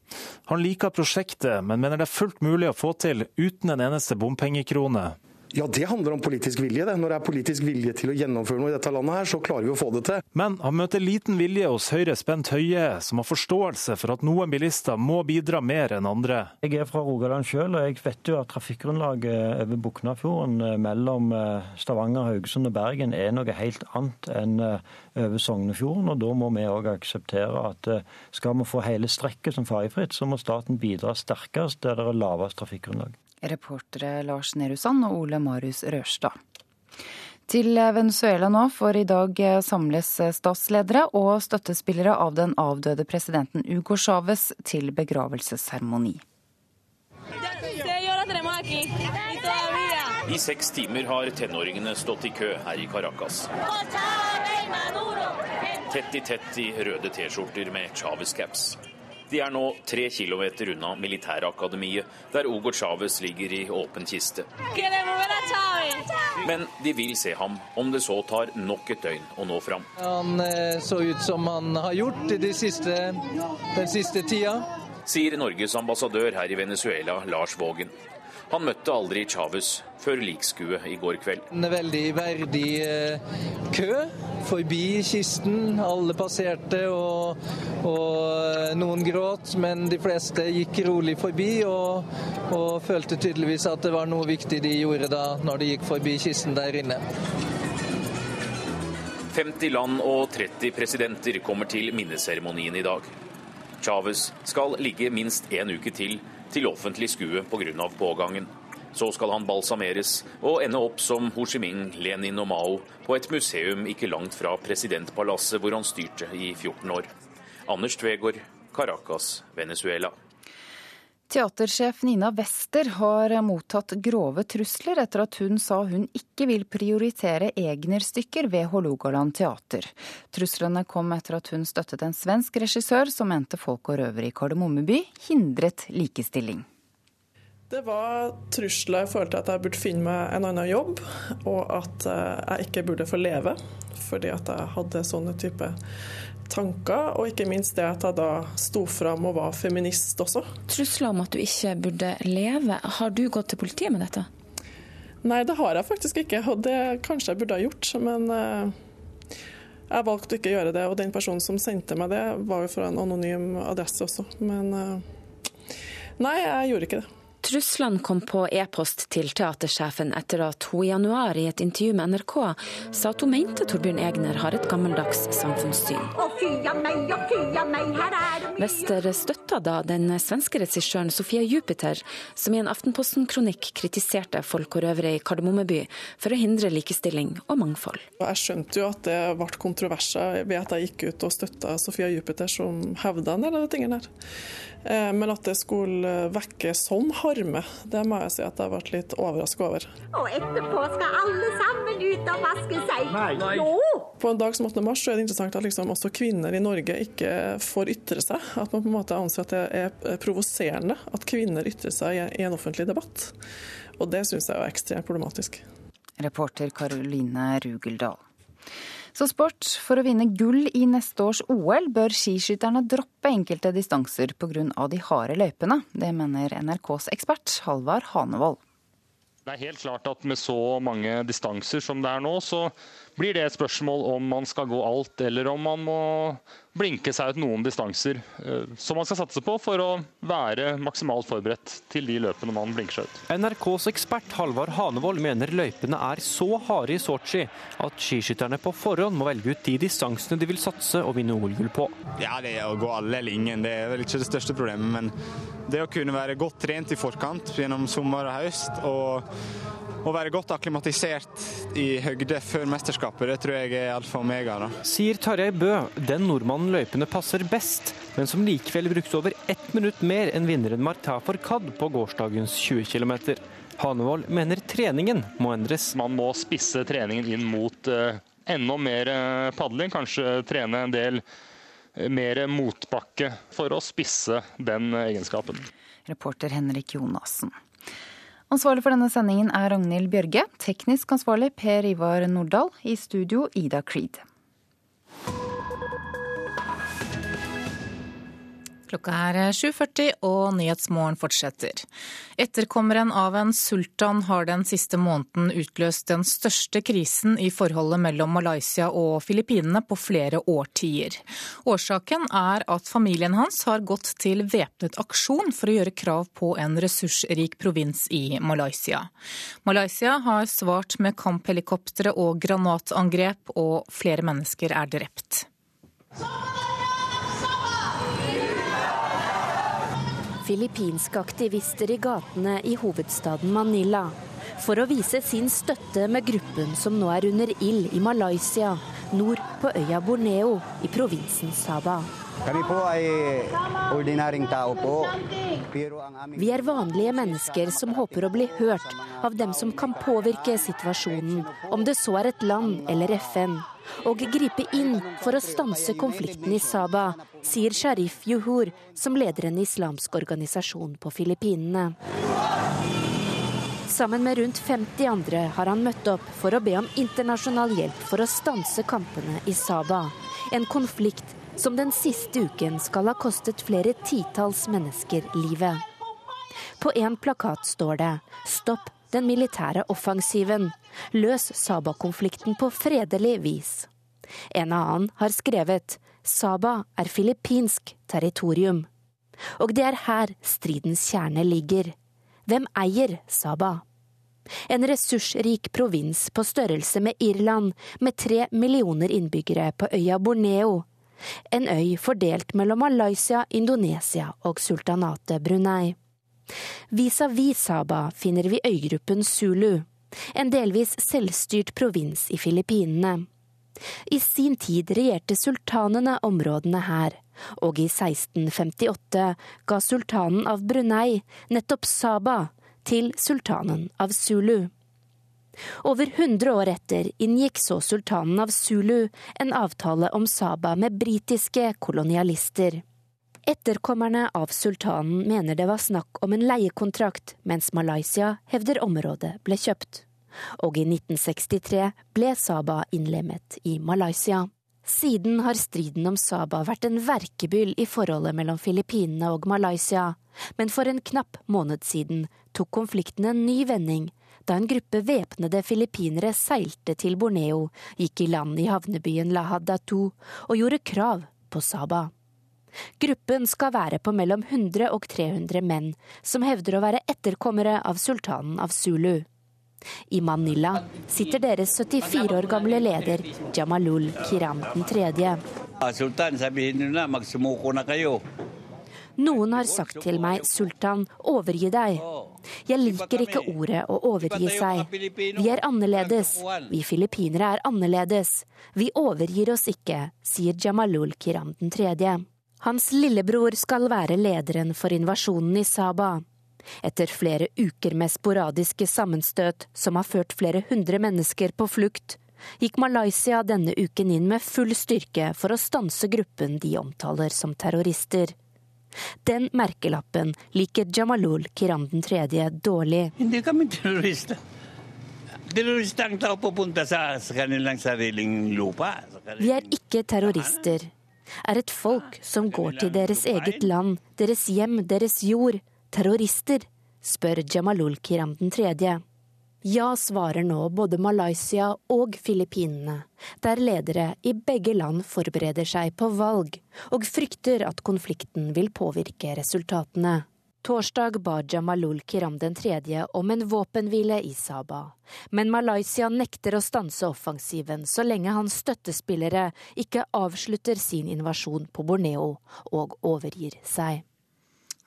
Han liker prosjektet, men mener det er fullt mulig å få til uten en eneste bompengekrone. Ja, det handler om politisk vilje. Det. Når det er politisk vilje til å gjennomføre noe i dette landet, her, så klarer vi å få det til. Men han møter liten vilje hos Høyres Bent Høie, som har forståelse for at noen bilister må bidra mer enn andre. Jeg er fra Rogaland sjøl, og jeg vet jo at trafikkgrunnlaget over Buknafjorden eh, mellom eh, Stavanger, Haugesund og Bergen er noe helt annet enn eh, over Sognefjorden. og Da må vi òg akseptere at skal vi få hele strekket som ferjefritt, så må staten bidra sterkest der det er lavest trafikkgrunnlag. Reportere Lars Nehru Sand og Ole Marius Rørstad. Til Venezuela nå, for i dag samles statsledere og støttespillere av den avdøde presidenten Hugo Chávez til begravelsesseremoni. I seks timer har tenåringene stått i kø her i Caracas. Tett i tett i røde T-skjorter med Chávez-caps. De er nå tre kilometer unna militærakademiet, der Hugo Chávez ligger i åpen kiste. Men de vil se ham, om det så tar nok et døgn å nå fram. Han eh, så ut som han har gjort de siste, den siste tida. Sier Norges ambassadør her i Venezuela, Lars Vågen. Han møtte aldri Chávez før likskuet i går kveld. En veldig verdig eh, kø forbi kisten. Alle passerte, og, og, noen gråt, men de fleste gikk rolig forbi og, og følte tydeligvis at det var noe viktig de gjorde da når de gikk forbi kisten der inne. 50 land og 30 presidenter kommer til minneseremonien i dag. Chávez skal ligge minst en uke til til offentlig skue pga. pågangen. Så skal han balsameres og ende opp som Ho Chi Minh, Lenin og Mao på et museum ikke langt fra presidentpalasset hvor han styrte i 14 år. Anders Tvegård, Caracas, Venezuela. Teatersjef Nina Wester har mottatt grove trusler etter at hun sa hun ikke vil prioritere Egner-stykker ved Hålogaland teater. Truslene kom etter at hun støttet en svensk regissør som mente folk og røvere i Kardemommeby hindret likestilling. Det var trusler i forhold til at jeg burde finne meg en annen jobb, og at eh, jeg ikke burde få leve fordi at jeg hadde sånne type tanker, og ikke minst det at jeg da sto fram og var feminist også. Trusler om at du ikke burde leve. Har du gått til politiet med dette? Nei, det har jeg faktisk ikke, og det kanskje jeg burde ha gjort. Men uh, jeg valgte ikke å gjøre det, og den personen som sendte meg det, var jo fra en anonym adresse også. Men uh, nei, jeg gjorde ikke det. Truslene kom på e-post til teatersjefen etter at hun i januar i et intervju med NRK sa at hun mente Torbjørn Egner har et gammeldags samfunnssyn. Wester støtta da den svenske regissøren Sofia Jupiter, som i en Aftenposten-kronikk kritiserte folk og røvere i Kardemommeby for å hindre likestilling og mangfold. Jeg skjønte jo at det ble kontroverser ved at jeg gikk ut og støtta Sofia Jupiter, som hevda en del av de tingene her. Eh, men at det skulle vekke sånn harme, det må jeg si at jeg ble litt overraska over. Og etterpå skal alle sammen ut og vaske seg. Nei. Jo! På en dag som 8. mars så er det interessant at liksom også kvinner i Norge ikke får ytre seg. At man på en måte anser at det er provoserende at kvinner ytrer seg i en offentlig debatt. Og det syns jeg er ekstremt problematisk. Reporter Karoline Rugeldal. Så sport. For å vinne gull i neste års OL bør skiskytterne droppe enkelte distanser pga. de harde løypene. Det mener NRKs ekspert Halvard Hanevold. Det er helt klart at med så mange distanser som det er nå, så blir det et spørsmål om man skal gå alt, eller om man må blinke seg ut noen distanser eh, som man skal satse på for å være maksimalt forberedt til de løpene man blinker seg ut. NRKs ekspert Halvard Hanevold mener løypene er så harde i Sotsji at skiskytterne på forhånd må velge ut de distansene de vil satse og vinne OL-gull på. Ja, det er å gå alle eller ingen. Det er vel ikke det største problemet. Men det å kunne være godt trent i forkant gjennom sommer og høst, og å være godt akklimatisert i høgde før mesterskapet, det tror jeg er alfa og omega. Da. Sier Tarjei Bø, den nordmannen løypene passer best, men som likevel brukte over ett minutt mer enn vinneren Marta Forkad på gårsdagens 20 km. Hanevold mener treningen må endres. Man må spisse treningen inn mot uh, enda mer uh, padling, kanskje trene en del uh, mer motbakke for å spisse den egenskapen. Reporter Henrik Jonassen. Ansvarlig for denne sendingen er Ragnhild Bjørge. Teknisk ansvarlig Per Ivar Nordahl. I studio Ida Creed. Klokka er 7.40 og Nyhetsmorgen fortsetter. Etterkommeren av en sultan har den siste måneden utløst den største krisen i forholdet mellom Malaysia og Filippinene på flere årtier. Årsaken er at familien hans har gått til væpnet aksjon for å gjøre krav på en ressursrik provins i Malaysia. Malaysia har svart med kamphelikoptre og granatangrep, og flere mennesker er drept. Filippinske aktivister i gatene i hovedstaden Manila for å vise sin støtte med gruppen som nå er under ild i Malaysia, nord på øya Borneo i provinsen Sabah. Vi er vanlige mennesker som håper å bli hørt av dem som kan påvirke situasjonen, om det så er et land eller FN og gripe inn for å stanse konflikten i Saba, sier Sharif Juhur, som leder en islamsk organisasjon på Filippinene. Sammen med rundt 50 andre har han møtt opp for å be om internasjonal hjelp for å stanse kampene i Saba, en konflikt som den siste uken skal ha kostet flere titalls mennesker livet. På en plakat står det 'Stopp den militære offensiven'. Løs Saba-konflikten på fredelig vis. En annen har skrevet Saba er filippinsk territorium. Og det er her stridens kjerne ligger. Hvem eier Saba? En ressursrik provins på størrelse med Irland, med tre millioner innbyggere på øya Borneo. En øy fordelt mellom Malaysia, Indonesia og sultanatet Brunei. Vis-à-vis Saba finner vi øygruppen Zulu, en delvis selvstyrt provins i Filippinene. I sin tid regjerte sultanene områdene her, og i 1658 ga sultanen av Brunei nettopp Saba til sultanen av Zulu. Over 100 år etter inngikk så sultanen av Zulu en avtale om Saba med britiske kolonialister. Etterkommerne av sultanen mener det var snakk om en leiekontrakt, mens Malaysia hevder området ble kjøpt. Og i 1963 ble Saba innlemmet i Malaysia. Siden har striden om Saba vært en verkebyll i forholdet mellom Filippinene og Malaysia, men for en knapp måned siden tok konflikten en ny vending da en gruppe væpnede filippinere seilte til Borneo, gikk i land i havnebyen Lahad Datu og gjorde krav på Saba. Gruppen skal være på mellom 100 og 300 menn, som hevder å være etterkommere av sultanen av Zulu. I Manila sitter deres 74 år gamle leder Jamalul Kiram 3. Noen har sagt til meg, sultan, overgi deg. Jeg liker ikke ordet å overgi seg. Vi er annerledes. Vi filippinere er annerledes. Vi overgir oss ikke, sier Jamalul Kiram 3. Hans lillebror skal være lederen for invasjonen i Saba. Etter flere uker med sporadiske sammenstøt som har ført flere hundre mennesker på flukt, gikk Malaysia denne uken inn med full styrke for å stanse gruppen de omtaler som terrorister. Den merkelappen liker Jamalul Kiram 3. dårlig. Vi er ikke terrorister. Er et folk som går til deres eget land, deres hjem, deres jord. Terrorister? spør Jamalul Kiram 3. Ja, svarer nå både Malaysia og Filippinene, der ledere i begge land forbereder seg på valg og frykter at konflikten vil påvirke resultatene. Torsdag ba Jamalul Kiram den tredje om en våpenhvile i Sabah, men Malaysia nekter å stanse offensiven så lenge hans støttespillere ikke avslutter sin invasjon på Borneo og overgir seg.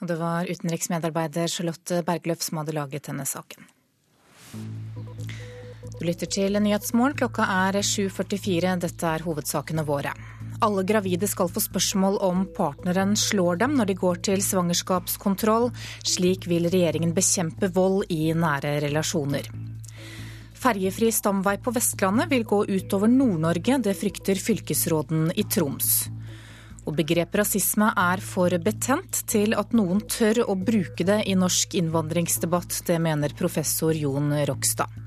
Det var utenriksmedarbeider Charlotte Bergløf som hadde laget denne saken. Du lytter til Nyhetsmorgen. Klokka er 7.44. Dette er hovedsakene våre. Alle gravide skal få spørsmål om partneren slår dem når de går til svangerskapskontroll. Slik vil regjeringen bekjempe vold i nære relasjoner. Ferjefri stamvei på Vestlandet vil gå utover Nord-Norge. Det frykter fylkesråden i Troms. Og begrepet rasisme er for betent til at noen tør å bruke det i norsk innvandringsdebatt. Det mener professor Jon Rokstad.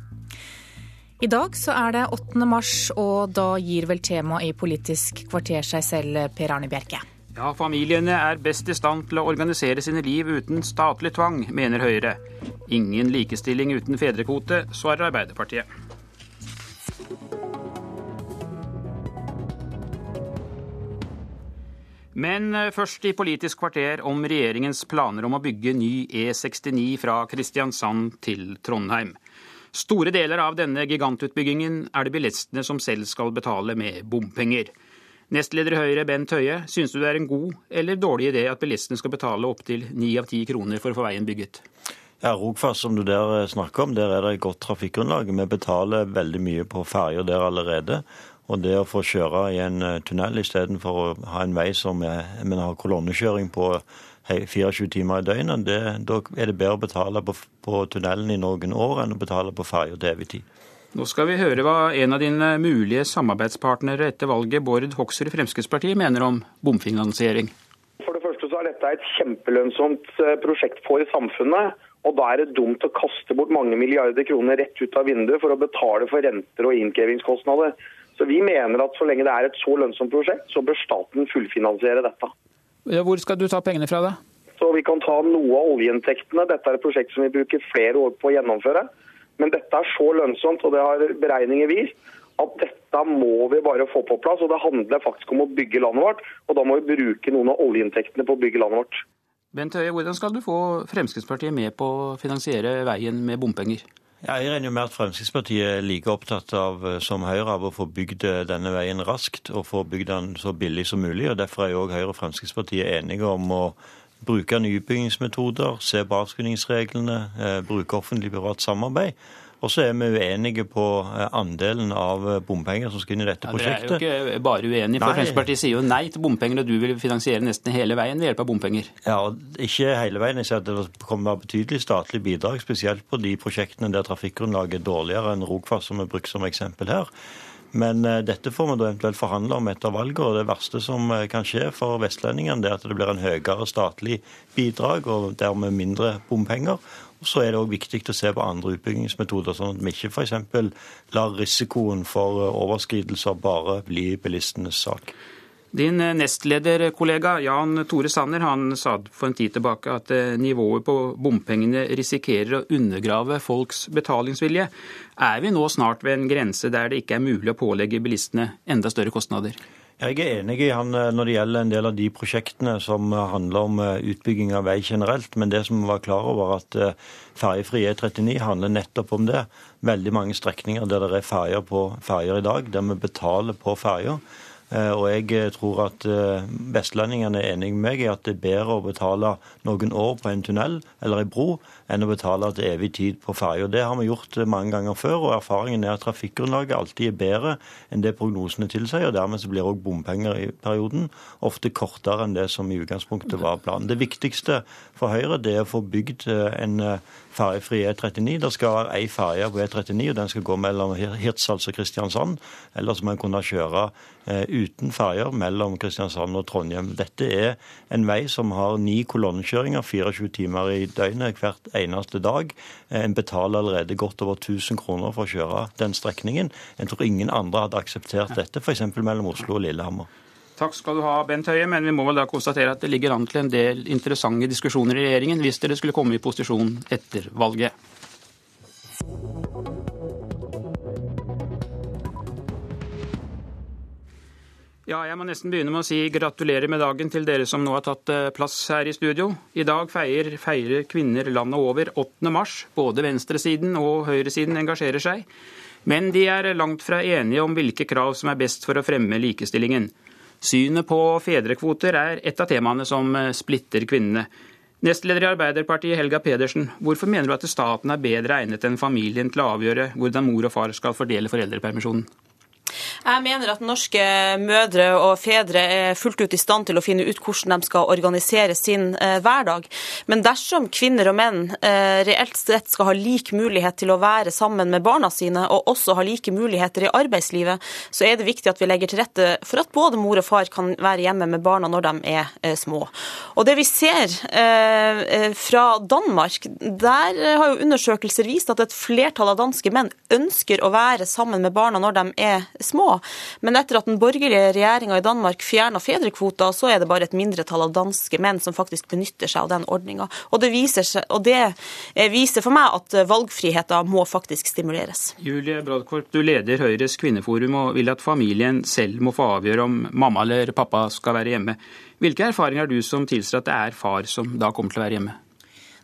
I dag så er det 8. mars, og da gir vel temaet i Politisk kvarter seg selv, Per Arne Bjerke. Ja, familiene er best i stand til å organisere sine liv uten statlig tvang, mener Høyre. Ingen likestilling uten fedrekvote, svarer Arbeiderpartiet. Men eh, først i Politisk kvarter om regjeringens planer om å bygge ny E69 fra Kristiansand til Trondheim. Store deler av denne gigantutbyggingen er det bilistene som selv skal betale med bompenger. Nestleder i Høyre Bent Høie, synes du det er en god eller dårlig idé at bilistene skal betale opptil ni av ti kroner for å få veien bygget? Ja, Rogfast, som du der snakker om, der er det et godt trafikkgrunnlag. Vi betaler veldig mye på ferjer der allerede. Og det å få kjøre i en eh, tunnel istedenfor å ha en vei som er, men har kolonnekjøring på 24 timer i døgnet, det, da er det bedre å betale på, på tunnelen i noen år enn å betale på ferja til evig tid. Nå skal vi høre hva en av dine mulige samarbeidspartnere etter valget, Bård Hoksrud Fremskrittspartiet, mener om bomfinansiering. For det første så er dette et kjempelønnsomt eh, prosjekt for samfunnet. Og da er det dumt å kaste bort mange milliarder kroner rett ut av vinduet for å betale for renter og innkrevingskostnader. Så vi mener at så lenge det er et så lønnsomt prosjekt, så bør staten fullfinansiere dette. Hvor skal du ta pengene fra da? Så Vi kan ta noe av oljeinntektene. Dette er et prosjekt som vi bruker flere år på å gjennomføre. Men dette er så lønnsomt, og det har beregninger vist, at dette må vi bare få på plass. og Det handler faktisk om å bygge landet vårt, og da må vi bruke noen av oljeinntektene på å bygge landet vårt. Bent Høie, hvordan skal du få Fremskrittspartiet med på å finansiere veien med bompenger? Ja, jeg regner jo med at Fremskrittspartiet er like opptatt av eh, som Høyre av å få bygd eh, denne veien raskt og få bygd den så billig som mulig. og Derfor er jo Høyre og Fremskrittspartiet enige om å bruke nye utbyggingsmetoder, se på avskrivningsreglene, eh, bruke offentlig-privat samarbeid. Og så er vi uenige på eh, andelen av eh, bompenger som skal inn i dette prosjektet. Ja, dere er jo ikke bare uenige, for nei. Fremskrittspartiet sier jo nei til bompenger, og du vil finansiere nesten hele veien ved hjelp av bompenger. Ja, ikke hele veien. Jeg sier at det kommer være betydelig statlig bidrag, spesielt på de prosjektene der trafikkgrunnlaget er dårligere enn Rogfast, som er brukt som eksempel her. Men uh, dette får vi da eventuelt forhandle om etter valget. og Det verste som kan skje for vestlendingene, er at det blir en høyere statlig bidrag og dermed mindre bompenger. Og Så er det òg viktig å se på andre utbyggingsmetoder, sånn at vi ikke f.eks. lar risikoen for eh, overskridelser bare bli bilistenes sak. Din eh, nestlederkollega Jan Tore Sanner han sa for en tid tilbake at eh, nivået på bompengene risikerer å undergrave folks betalingsvilje. Er vi nå snart ved en grense der det ikke er mulig å pålegge bilistene enda større kostnader? Jeg er enig i han når det gjelder en del av de prosjektene som handler om utbygging av vei generelt. Men det som var klar over at ferjefri E39 handler nettopp om det. Veldig mange strekninger der det er ferjer på ferjer i dag, der vi betaler på ferja. Eh, og jeg eh, tror at eh, vestlendingene er enig med meg i at det er bedre å betale noen år på en tunnel eller ei bro enn å betale til evig tid på ferja. Det har vi gjort mange ganger før, og erfaringen er at trafikkgrunnlaget alltid er bedre enn det prognosene tilsier. og Dermed så blir òg bompenger i perioden ofte kortere enn det som i utgangspunktet var planen. Det viktigste for Høyre det er å få bygd en ferjefri E39. Det skal være ei ferje på E39, og den skal gå mellom Hirtshals og Kristiansand. Ellers må en kunne kjøre eh, uten ferjer mellom Kristiansand og Trondheim. Dette er en vei som har ni kolonnekjøringer 24 timer i døgnet hvert eneste dag. Eh, en betaler allerede godt over 1000 kroner for å kjøre den strekningen. Jeg tror ingen andre hadde akseptert dette, f.eks. mellom Oslo og Lillehammer. Takk skal du ha, Bent Høie, men vi må vel da konstatere at det ligger an til en del interessante diskusjoner i regjeringen hvis dere skulle komme i posisjon etter valget. Ja, jeg må nesten begynne med å si gratulerer med dagen til dere som nå har tatt eh, plass her i studio. I dag feirer, feirer kvinner landet over 8. mars. Både venstresiden og høyresiden engasjerer seg. Men de er langt fra enige om hvilke krav som er best for å fremme likestillingen. Synet på fedrekvoter er et av temaene som eh, splitter kvinnene. Nestleder i Arbeiderpartiet, Helga Pedersen, hvorfor mener du at staten er bedre egnet enn familien til å avgjøre hvordan mor og far skal fordele foreldrepermisjonen? Jeg mener at norske mødre og fedre er fullt ut i stand til å finne ut hvordan de skal organisere sin eh, hverdag. Men dersom kvinner og menn eh, reelt sett skal ha lik mulighet til å være sammen med barna sine, og også ha like muligheter i arbeidslivet, så er det viktig at vi legger til rette for at både mor og far kan være hjemme med barna når de er eh, små. Og det vi ser fra Danmark, der har jo undersøkelser vist at et flertall av danske menn ønsker å være sammen med barna når de er små. Men etter at den borgerlige regjeringa i Danmark fjerna fedrekvota, så er det bare et mindretall av danske menn som faktisk benytter seg av den ordninga. Og, og, det eh, viser for meg at valgfriheten må faktisk stimuleres. Julie Brodkorp, du leder Høyres kvinneforum og vil at familien selv må få avgjøre om mamma eller pappa skal være hjemme. Hvilke erfaringer har du som tilsier at det er far som da kommer til å være hjemme?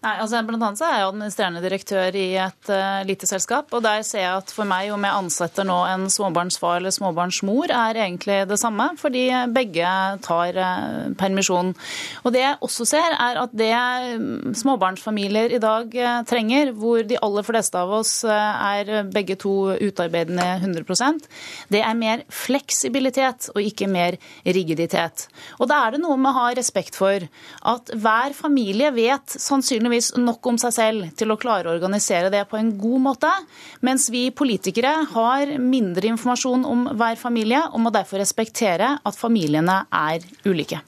Nei, altså Blant annet så er jeg administrerende direktør i et uh, lite selskap. og Der ser jeg at for meg, om jeg ansetter nå en småbarnsfar eller småbarnsmor, er egentlig det samme. Fordi begge tar uh, permisjon. Og Det jeg også ser, er at det mm, småbarnsfamilier i dag uh, trenger, hvor de aller fleste av oss er begge to utarbeidende 100% det er mer fleksibilitet og ikke mer rigiditet. Og da er det noe med å ha respekt for at hver familie vet sannsynligvis sannsynligvis nok om seg selv til å klare å organisere det på en god måte, mens vi politikere har mindre informasjon om hver familie og må derfor respektere at familiene er ulike.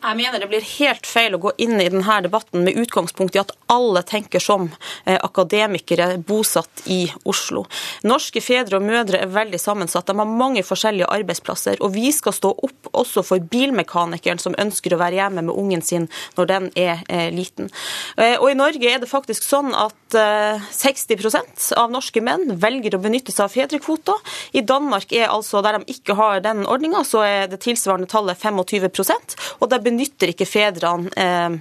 Jeg mener det blir helt feil å gå inn i denne debatten med utgangspunkt i at alle tenker som eh, akademikere bosatt i Oslo. Norske fedre og mødre er veldig sammensatt. De har mange forskjellige arbeidsplasser. Og vi skal stå opp også for bilmekanikeren som ønsker å være hjemme med ungen sin når den er eh, liten. Eh, og i Norge er det faktisk sånn at 60% av norske menn velger å benytte seg av fedrekvoter. I Danmark er altså, der de ikke har den ordninga, så er det tilsvarende tallet 25% og det benytter ikke fedrene eh,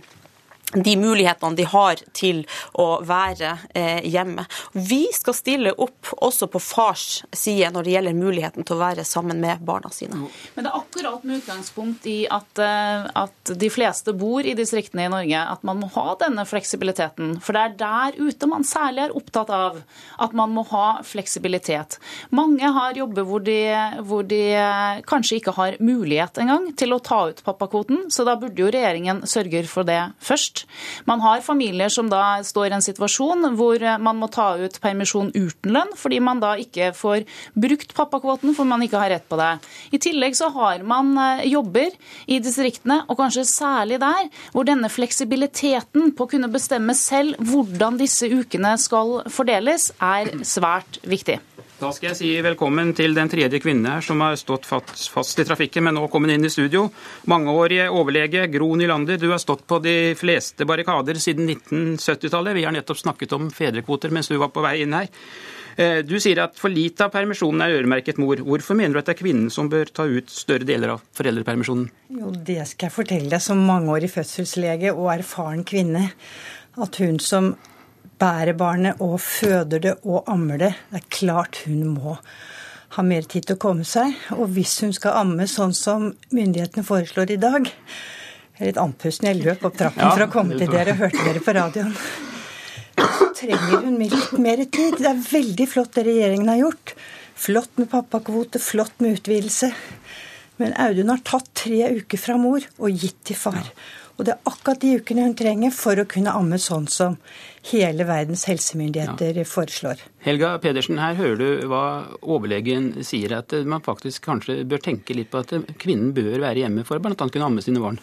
de mulighetene de har til å være eh, hjemme. Vi skal stille opp også på fars side når det gjelder muligheten til å være sammen med barna sine. Men det er akkurat med utgangspunkt i at, eh, at de fleste bor i distriktene i Norge, at man må ha denne fleksibiliteten. For det er der ute man særlig er opptatt av at man må ha fleksibilitet. Mange har jobber hvor de, hvor de eh, kanskje ikke har mulighet engang til å ta ut pappakvoten, så da burde jo regjeringen sørge for det først. Man har familier som da står i en situasjon hvor man må ta ut permisjon uten lønn, fordi man da ikke får brukt pappakvoten for man ikke har rett på det. I tillegg så har man eh, jobber i distriktene, og kanskje særlig der, hvor denne fleksibiliteten på å kunne bestemme selv hvordan disse ukene skal fordeles, er svært viktig. Da skal jeg si velkommen til den tredje kvinnen her som har stått fast i trafikken, men nå kommet inn i studio. Mangeårige overlege Gro Nylander, du har stått på de fleste barrikader siden 1970-tallet. Vi har nettopp snakket om fedrekvoter mens du var på vei inn her. Eh, du sier at for lite av permisjonen er øremerket mor. Hvorfor mener du at det er kvinnen som bør ta ut større deler av foreldrepermisjonen? Jo, Det skal jeg fortelle deg som mangeårig fødselslege og erfaren kvinne. At hun som bærer barnet og føder det og ammer det. Det er klart hun må ha mer tid til å komme seg. Og hvis hun skal amme sånn som myndighetene foreslår i dag Jeg er litt andpusten, jeg løp opp trappen ja, for å komme til dere og hørte dere på radioen. Så trenger hun litt mer tid. Det er veldig flott det regjeringen har gjort. Flott med pappakvote, flott med utvidelse. Men Audun har tatt tre uker fra mor og gitt til far. Og det er akkurat de ukene hun trenger for å kunne amme sånn som hele verdens helsemyndigheter ja. foreslår. Helga Pedersen, her hører du hva overlegen sier, at man faktisk kanskje bør tenke litt på at kvinnen bør være hjemme for bl.a. å kunne amme sine barn.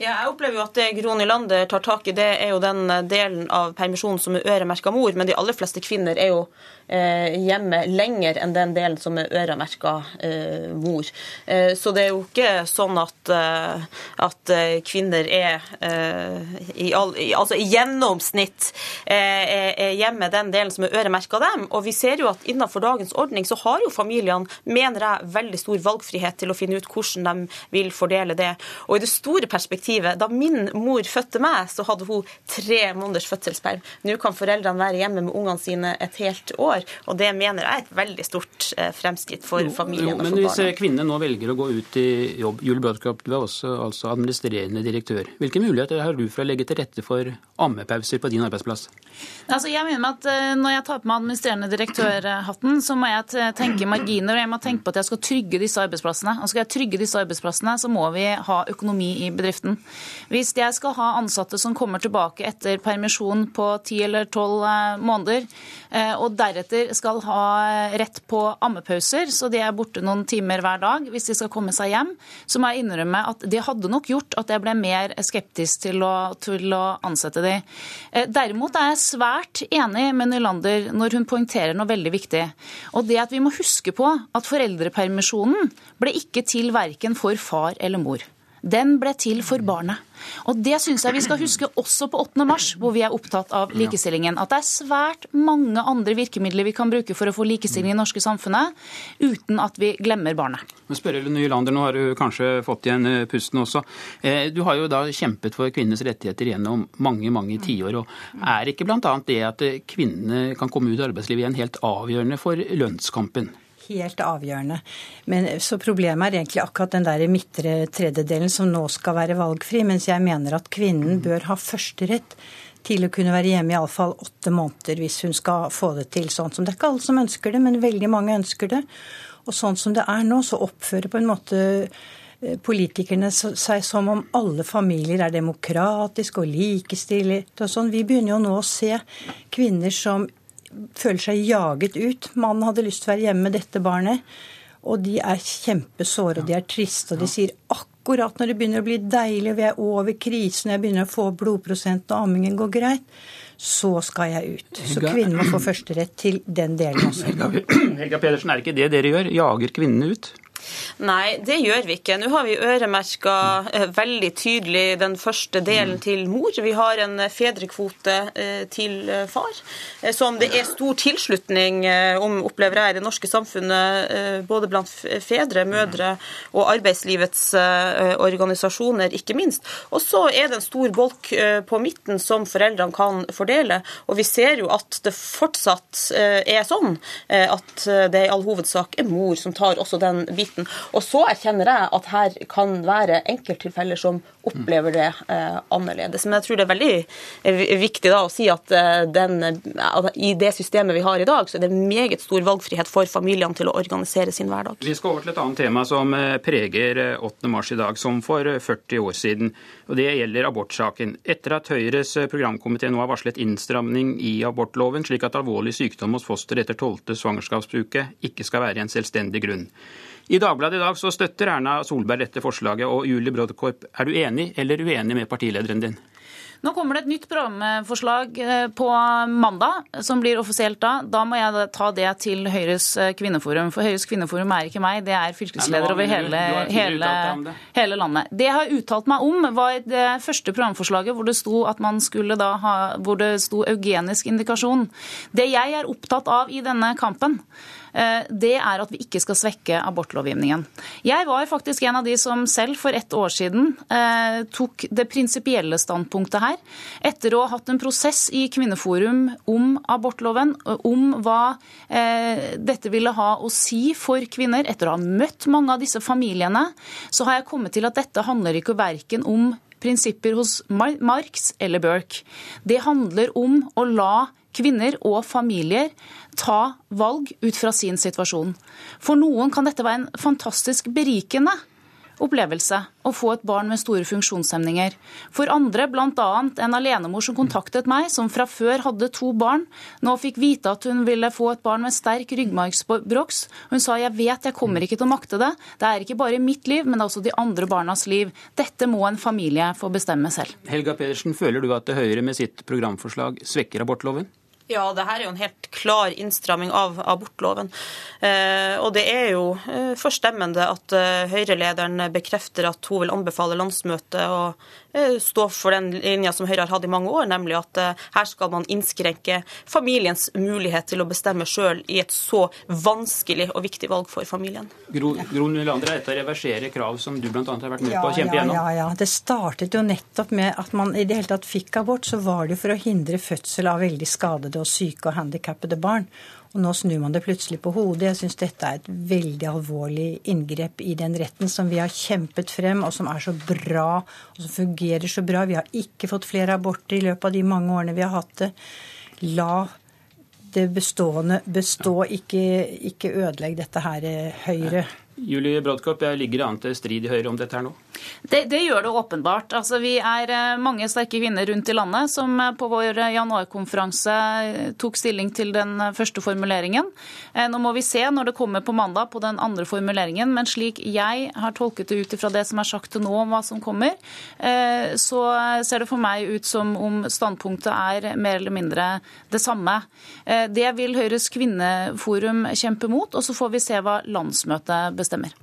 Ja, jeg opplever jo at det Gro Nylander tar tak i, det er jo den delen av permisjonen som er øremerka mor. Men de aller fleste kvinner er jo hjemme lenger enn den delen som er øremerka eh, mor. Eh, så det er jo ikke sånn at, eh, at eh, kvinner er eh, i, all, altså i gjennomsnitt er, hjemme den delen som er øremerka dem. Og vi ser jo at innenfor dagens ordning så har jo familiene, mener jeg, veldig stor valgfrihet til å finne ut hvordan de vil fordele det. Og i det store perspektivet. Da min mor fødte meg, så hadde hun tre måneders fødselsperm. Nå kan foreldrene være hjemme med ungene sine et helt år, og det mener jeg er et veldig stort eh, fremskritt for familien. Jo, men hvis barna. kvinnene nå velger å gå ut i jobb, Julie Brodkop, du er også altså administrerende direktør. Hvilke muligheter har du for å legge til rette for ammepauser på din arbeidsplass? Altså, jeg mener at eh, Når jeg tar på meg administrerende direktørhatten, så må jeg tenke marginer, og jeg må tenke på at jeg skal trygge disse arbeidsplassene. Og skal jeg trygge disse arbeidsplassene, så må vi ha økonomi i bedriften. Hvis jeg skal ha ansatte som kommer tilbake etter permisjon på ti eller tolv eh, måneder, eh, og deretter skal ha rett på ammepauser, så de er borte noen timer hver dag hvis de skal komme seg hjem, så må jeg innrømme at det hadde nok gjort at jeg ble mer skeptisk til å, til å ansette de. Eh, derimot er jeg svært enig med Nylander når hun poengterer noe veldig viktig. Og det at vi må huske på at foreldrepermisjonen ble ikke til verken for far eller mor. Den ble til for barnet. Og Det syns jeg vi skal huske også på 8. mars, hvor vi er opptatt av likestillingen. At det er svært mange andre virkemidler vi kan bruke for å få likestilling i det norske samfunnet, uten at vi glemmer barnet. Men spørre Nylander, Nå har du kanskje fått igjen eh, pusten også. Eh, du har jo da kjempet for kvinnenes rettigheter gjennom mange mange tiår. og Er ikke bl.a. det at kvinnene kan komme ut i arbeidslivet igjen helt avgjørende for lønnskampen? Helt avgjørende. Men Så problemet er egentlig akkurat den der midtre tredjedelen som nå skal være valgfri, mens jeg mener at kvinnen bør ha førsterett til å kunne være hjemme i iallfall åtte måneder hvis hun skal få det til sånn som Det er ikke alle som ønsker det, men veldig mange ønsker det. Og sånn som det er nå, så oppfører på en måte eh, politikerne seg som om alle familier er demokratiske og likestilte og sånn. Vi begynner jo nå å se kvinner som føler seg jaget ut. Mannen hadde lyst til å være hjemme med dette barnet, og de er kjempesåre, de er triste, og de sier akkurat når det begynner å bli deilig, og vi er over krisen, og jeg begynner å få blodprosent og ammingen går greit, så skal jeg ut. Så kvinnen må få førsterett til den delen også. Helga Pedersen, er ikke det dere gjør? Jager kvinnene ut? Nei, det gjør vi ikke. Nå har vi øremerka eh, veldig tydelig den første delen mm. til mor. Vi har en fedrekvote eh, til eh, far, som det er stor tilslutning om, opplever jeg, i det norske samfunnet, både blant fedre, mødre og arbeidslivets organisasjoner, ikke minst. Og så er det en stor bolk på midten som foreldrene kan fordele. Og vi ser jo at det fortsatt er sånn at det i all hovedsak er mor som tar også den biten biten. Og så erkjenner jeg at her kan være enkelttilfeller som opplever det eh, annerledes. Men jeg tror det er veldig eh, viktig da å si at den, at, i det systemet vi har i dag, så er det meget stor valgfrihet for familiene til å organisere sin hverdag. Vi skal over til et annet tema som eh, preger 8. Eh, mars i dag, som for 40 år siden. Og Det gjelder abortsaken. Etter at Høyres programkomité nå har varslet innstramning i abortloven, slik at alvorlig sykdom hos foster etter 12. svangerskapsuke ikke skal være en selvstendig grunn. I Dagbladet i dag så støtter Erna Solberg dette forslaget. og Julie Brodkorp, er du enig eller uenig med partilederen din? Nå kommer det et nytt programforslag eh, på mandag, som blir offisielt da. Da må jeg ta det til Høyres eh, kvinneforum. For Høyres kvinneforum er ikke meg, det er fylkesleder over hele, hele, hele landet. Det jeg har uttalt meg om, var det første programforslaget hvor det sto at man skulle da ha, hvor det sto eugenisk indikasjon. Det jeg er opptatt av i denne kampen, det er at vi ikke skal svekke abortlovgivningen. Jeg var faktisk en av de som selv for ett år siden eh, tok det prinsipielle standpunktet her, etter å ha hatt en prosess i Kvinneforum om abortloven, om hva eh, dette ville ha å si for kvinner. Etter å ha møtt mange av disse familiene, så har jeg kommet til at dette handler ikke verken om prinsipper hos Marx eller Burke. Det handler om å la kvinner og familier ta valg ut fra sin situasjon. For noen kan dette være en fantastisk berikende opplevelse å få et barn med store funksjonshemninger. For andre, bl.a. en alenemor som kontaktet meg, som fra før hadde to barn, nå fikk vite at hun ville få et barn med sterk ryggmargsbroks. Hun sa jeg vet jeg kommer ikke til å makte det. Det er ikke bare mitt liv, men også de andre barnas liv. Dette må en familie få bestemme selv. Helga Pedersen, føler du at Høyre med sitt programforslag svekker abortloven? Ja, det her er jo en helt klar innstramming av abortloven. Eh, og det er jo eh, forstemmende at eh, Høyre-lederen bekrefter at hun vil anbefale landsmøtet å stå for den linja som Høyre har hatt i mange år, nemlig at eh, her skal man innskrenke familiens mulighet til å bestemme sjøl i et så vanskelig og viktig valg for familien. Gro, Gro Nylander, er dette å reversere krav som du bl.a. har vært med ja, på å kjempe gjennom? Ja, ja, ja. Det startet jo nettopp med at man i det hele tatt fikk abort, så var det jo for å hindre fødsel av veldig skadede og syke og handikappede barn. Og nå snur man det plutselig på hodet. Jeg syns dette er et veldig alvorlig inngrep i den retten som vi har kjempet frem, og som er så bra, og som fungerer så bra. Vi har ikke fått flere aborter i løpet av de mange årene vi har hatt det. La det bestående bestå, ikke, ikke ødelegg dette her, Høyre. Julie Brodkopp, jeg ligger an til strid i Høyre om dette her nå? Det, det, gjør det åpenbart. Altså, vi er eh, mange sterke kvinner rundt i landet som eh, på vår eh, januarkonferanse tok stilling til den første formuleringen. Nå må vi se når det kommer på mandag på den andre formuleringen, men slik jeg har tolket det ut ifra det som er sagt til nå om hva som kommer, så ser det for meg ut som om standpunktet er mer eller mindre det samme. Det vil Høyres kvinneforum kjempe mot, og så får vi se hva landsmøtet bestemmer.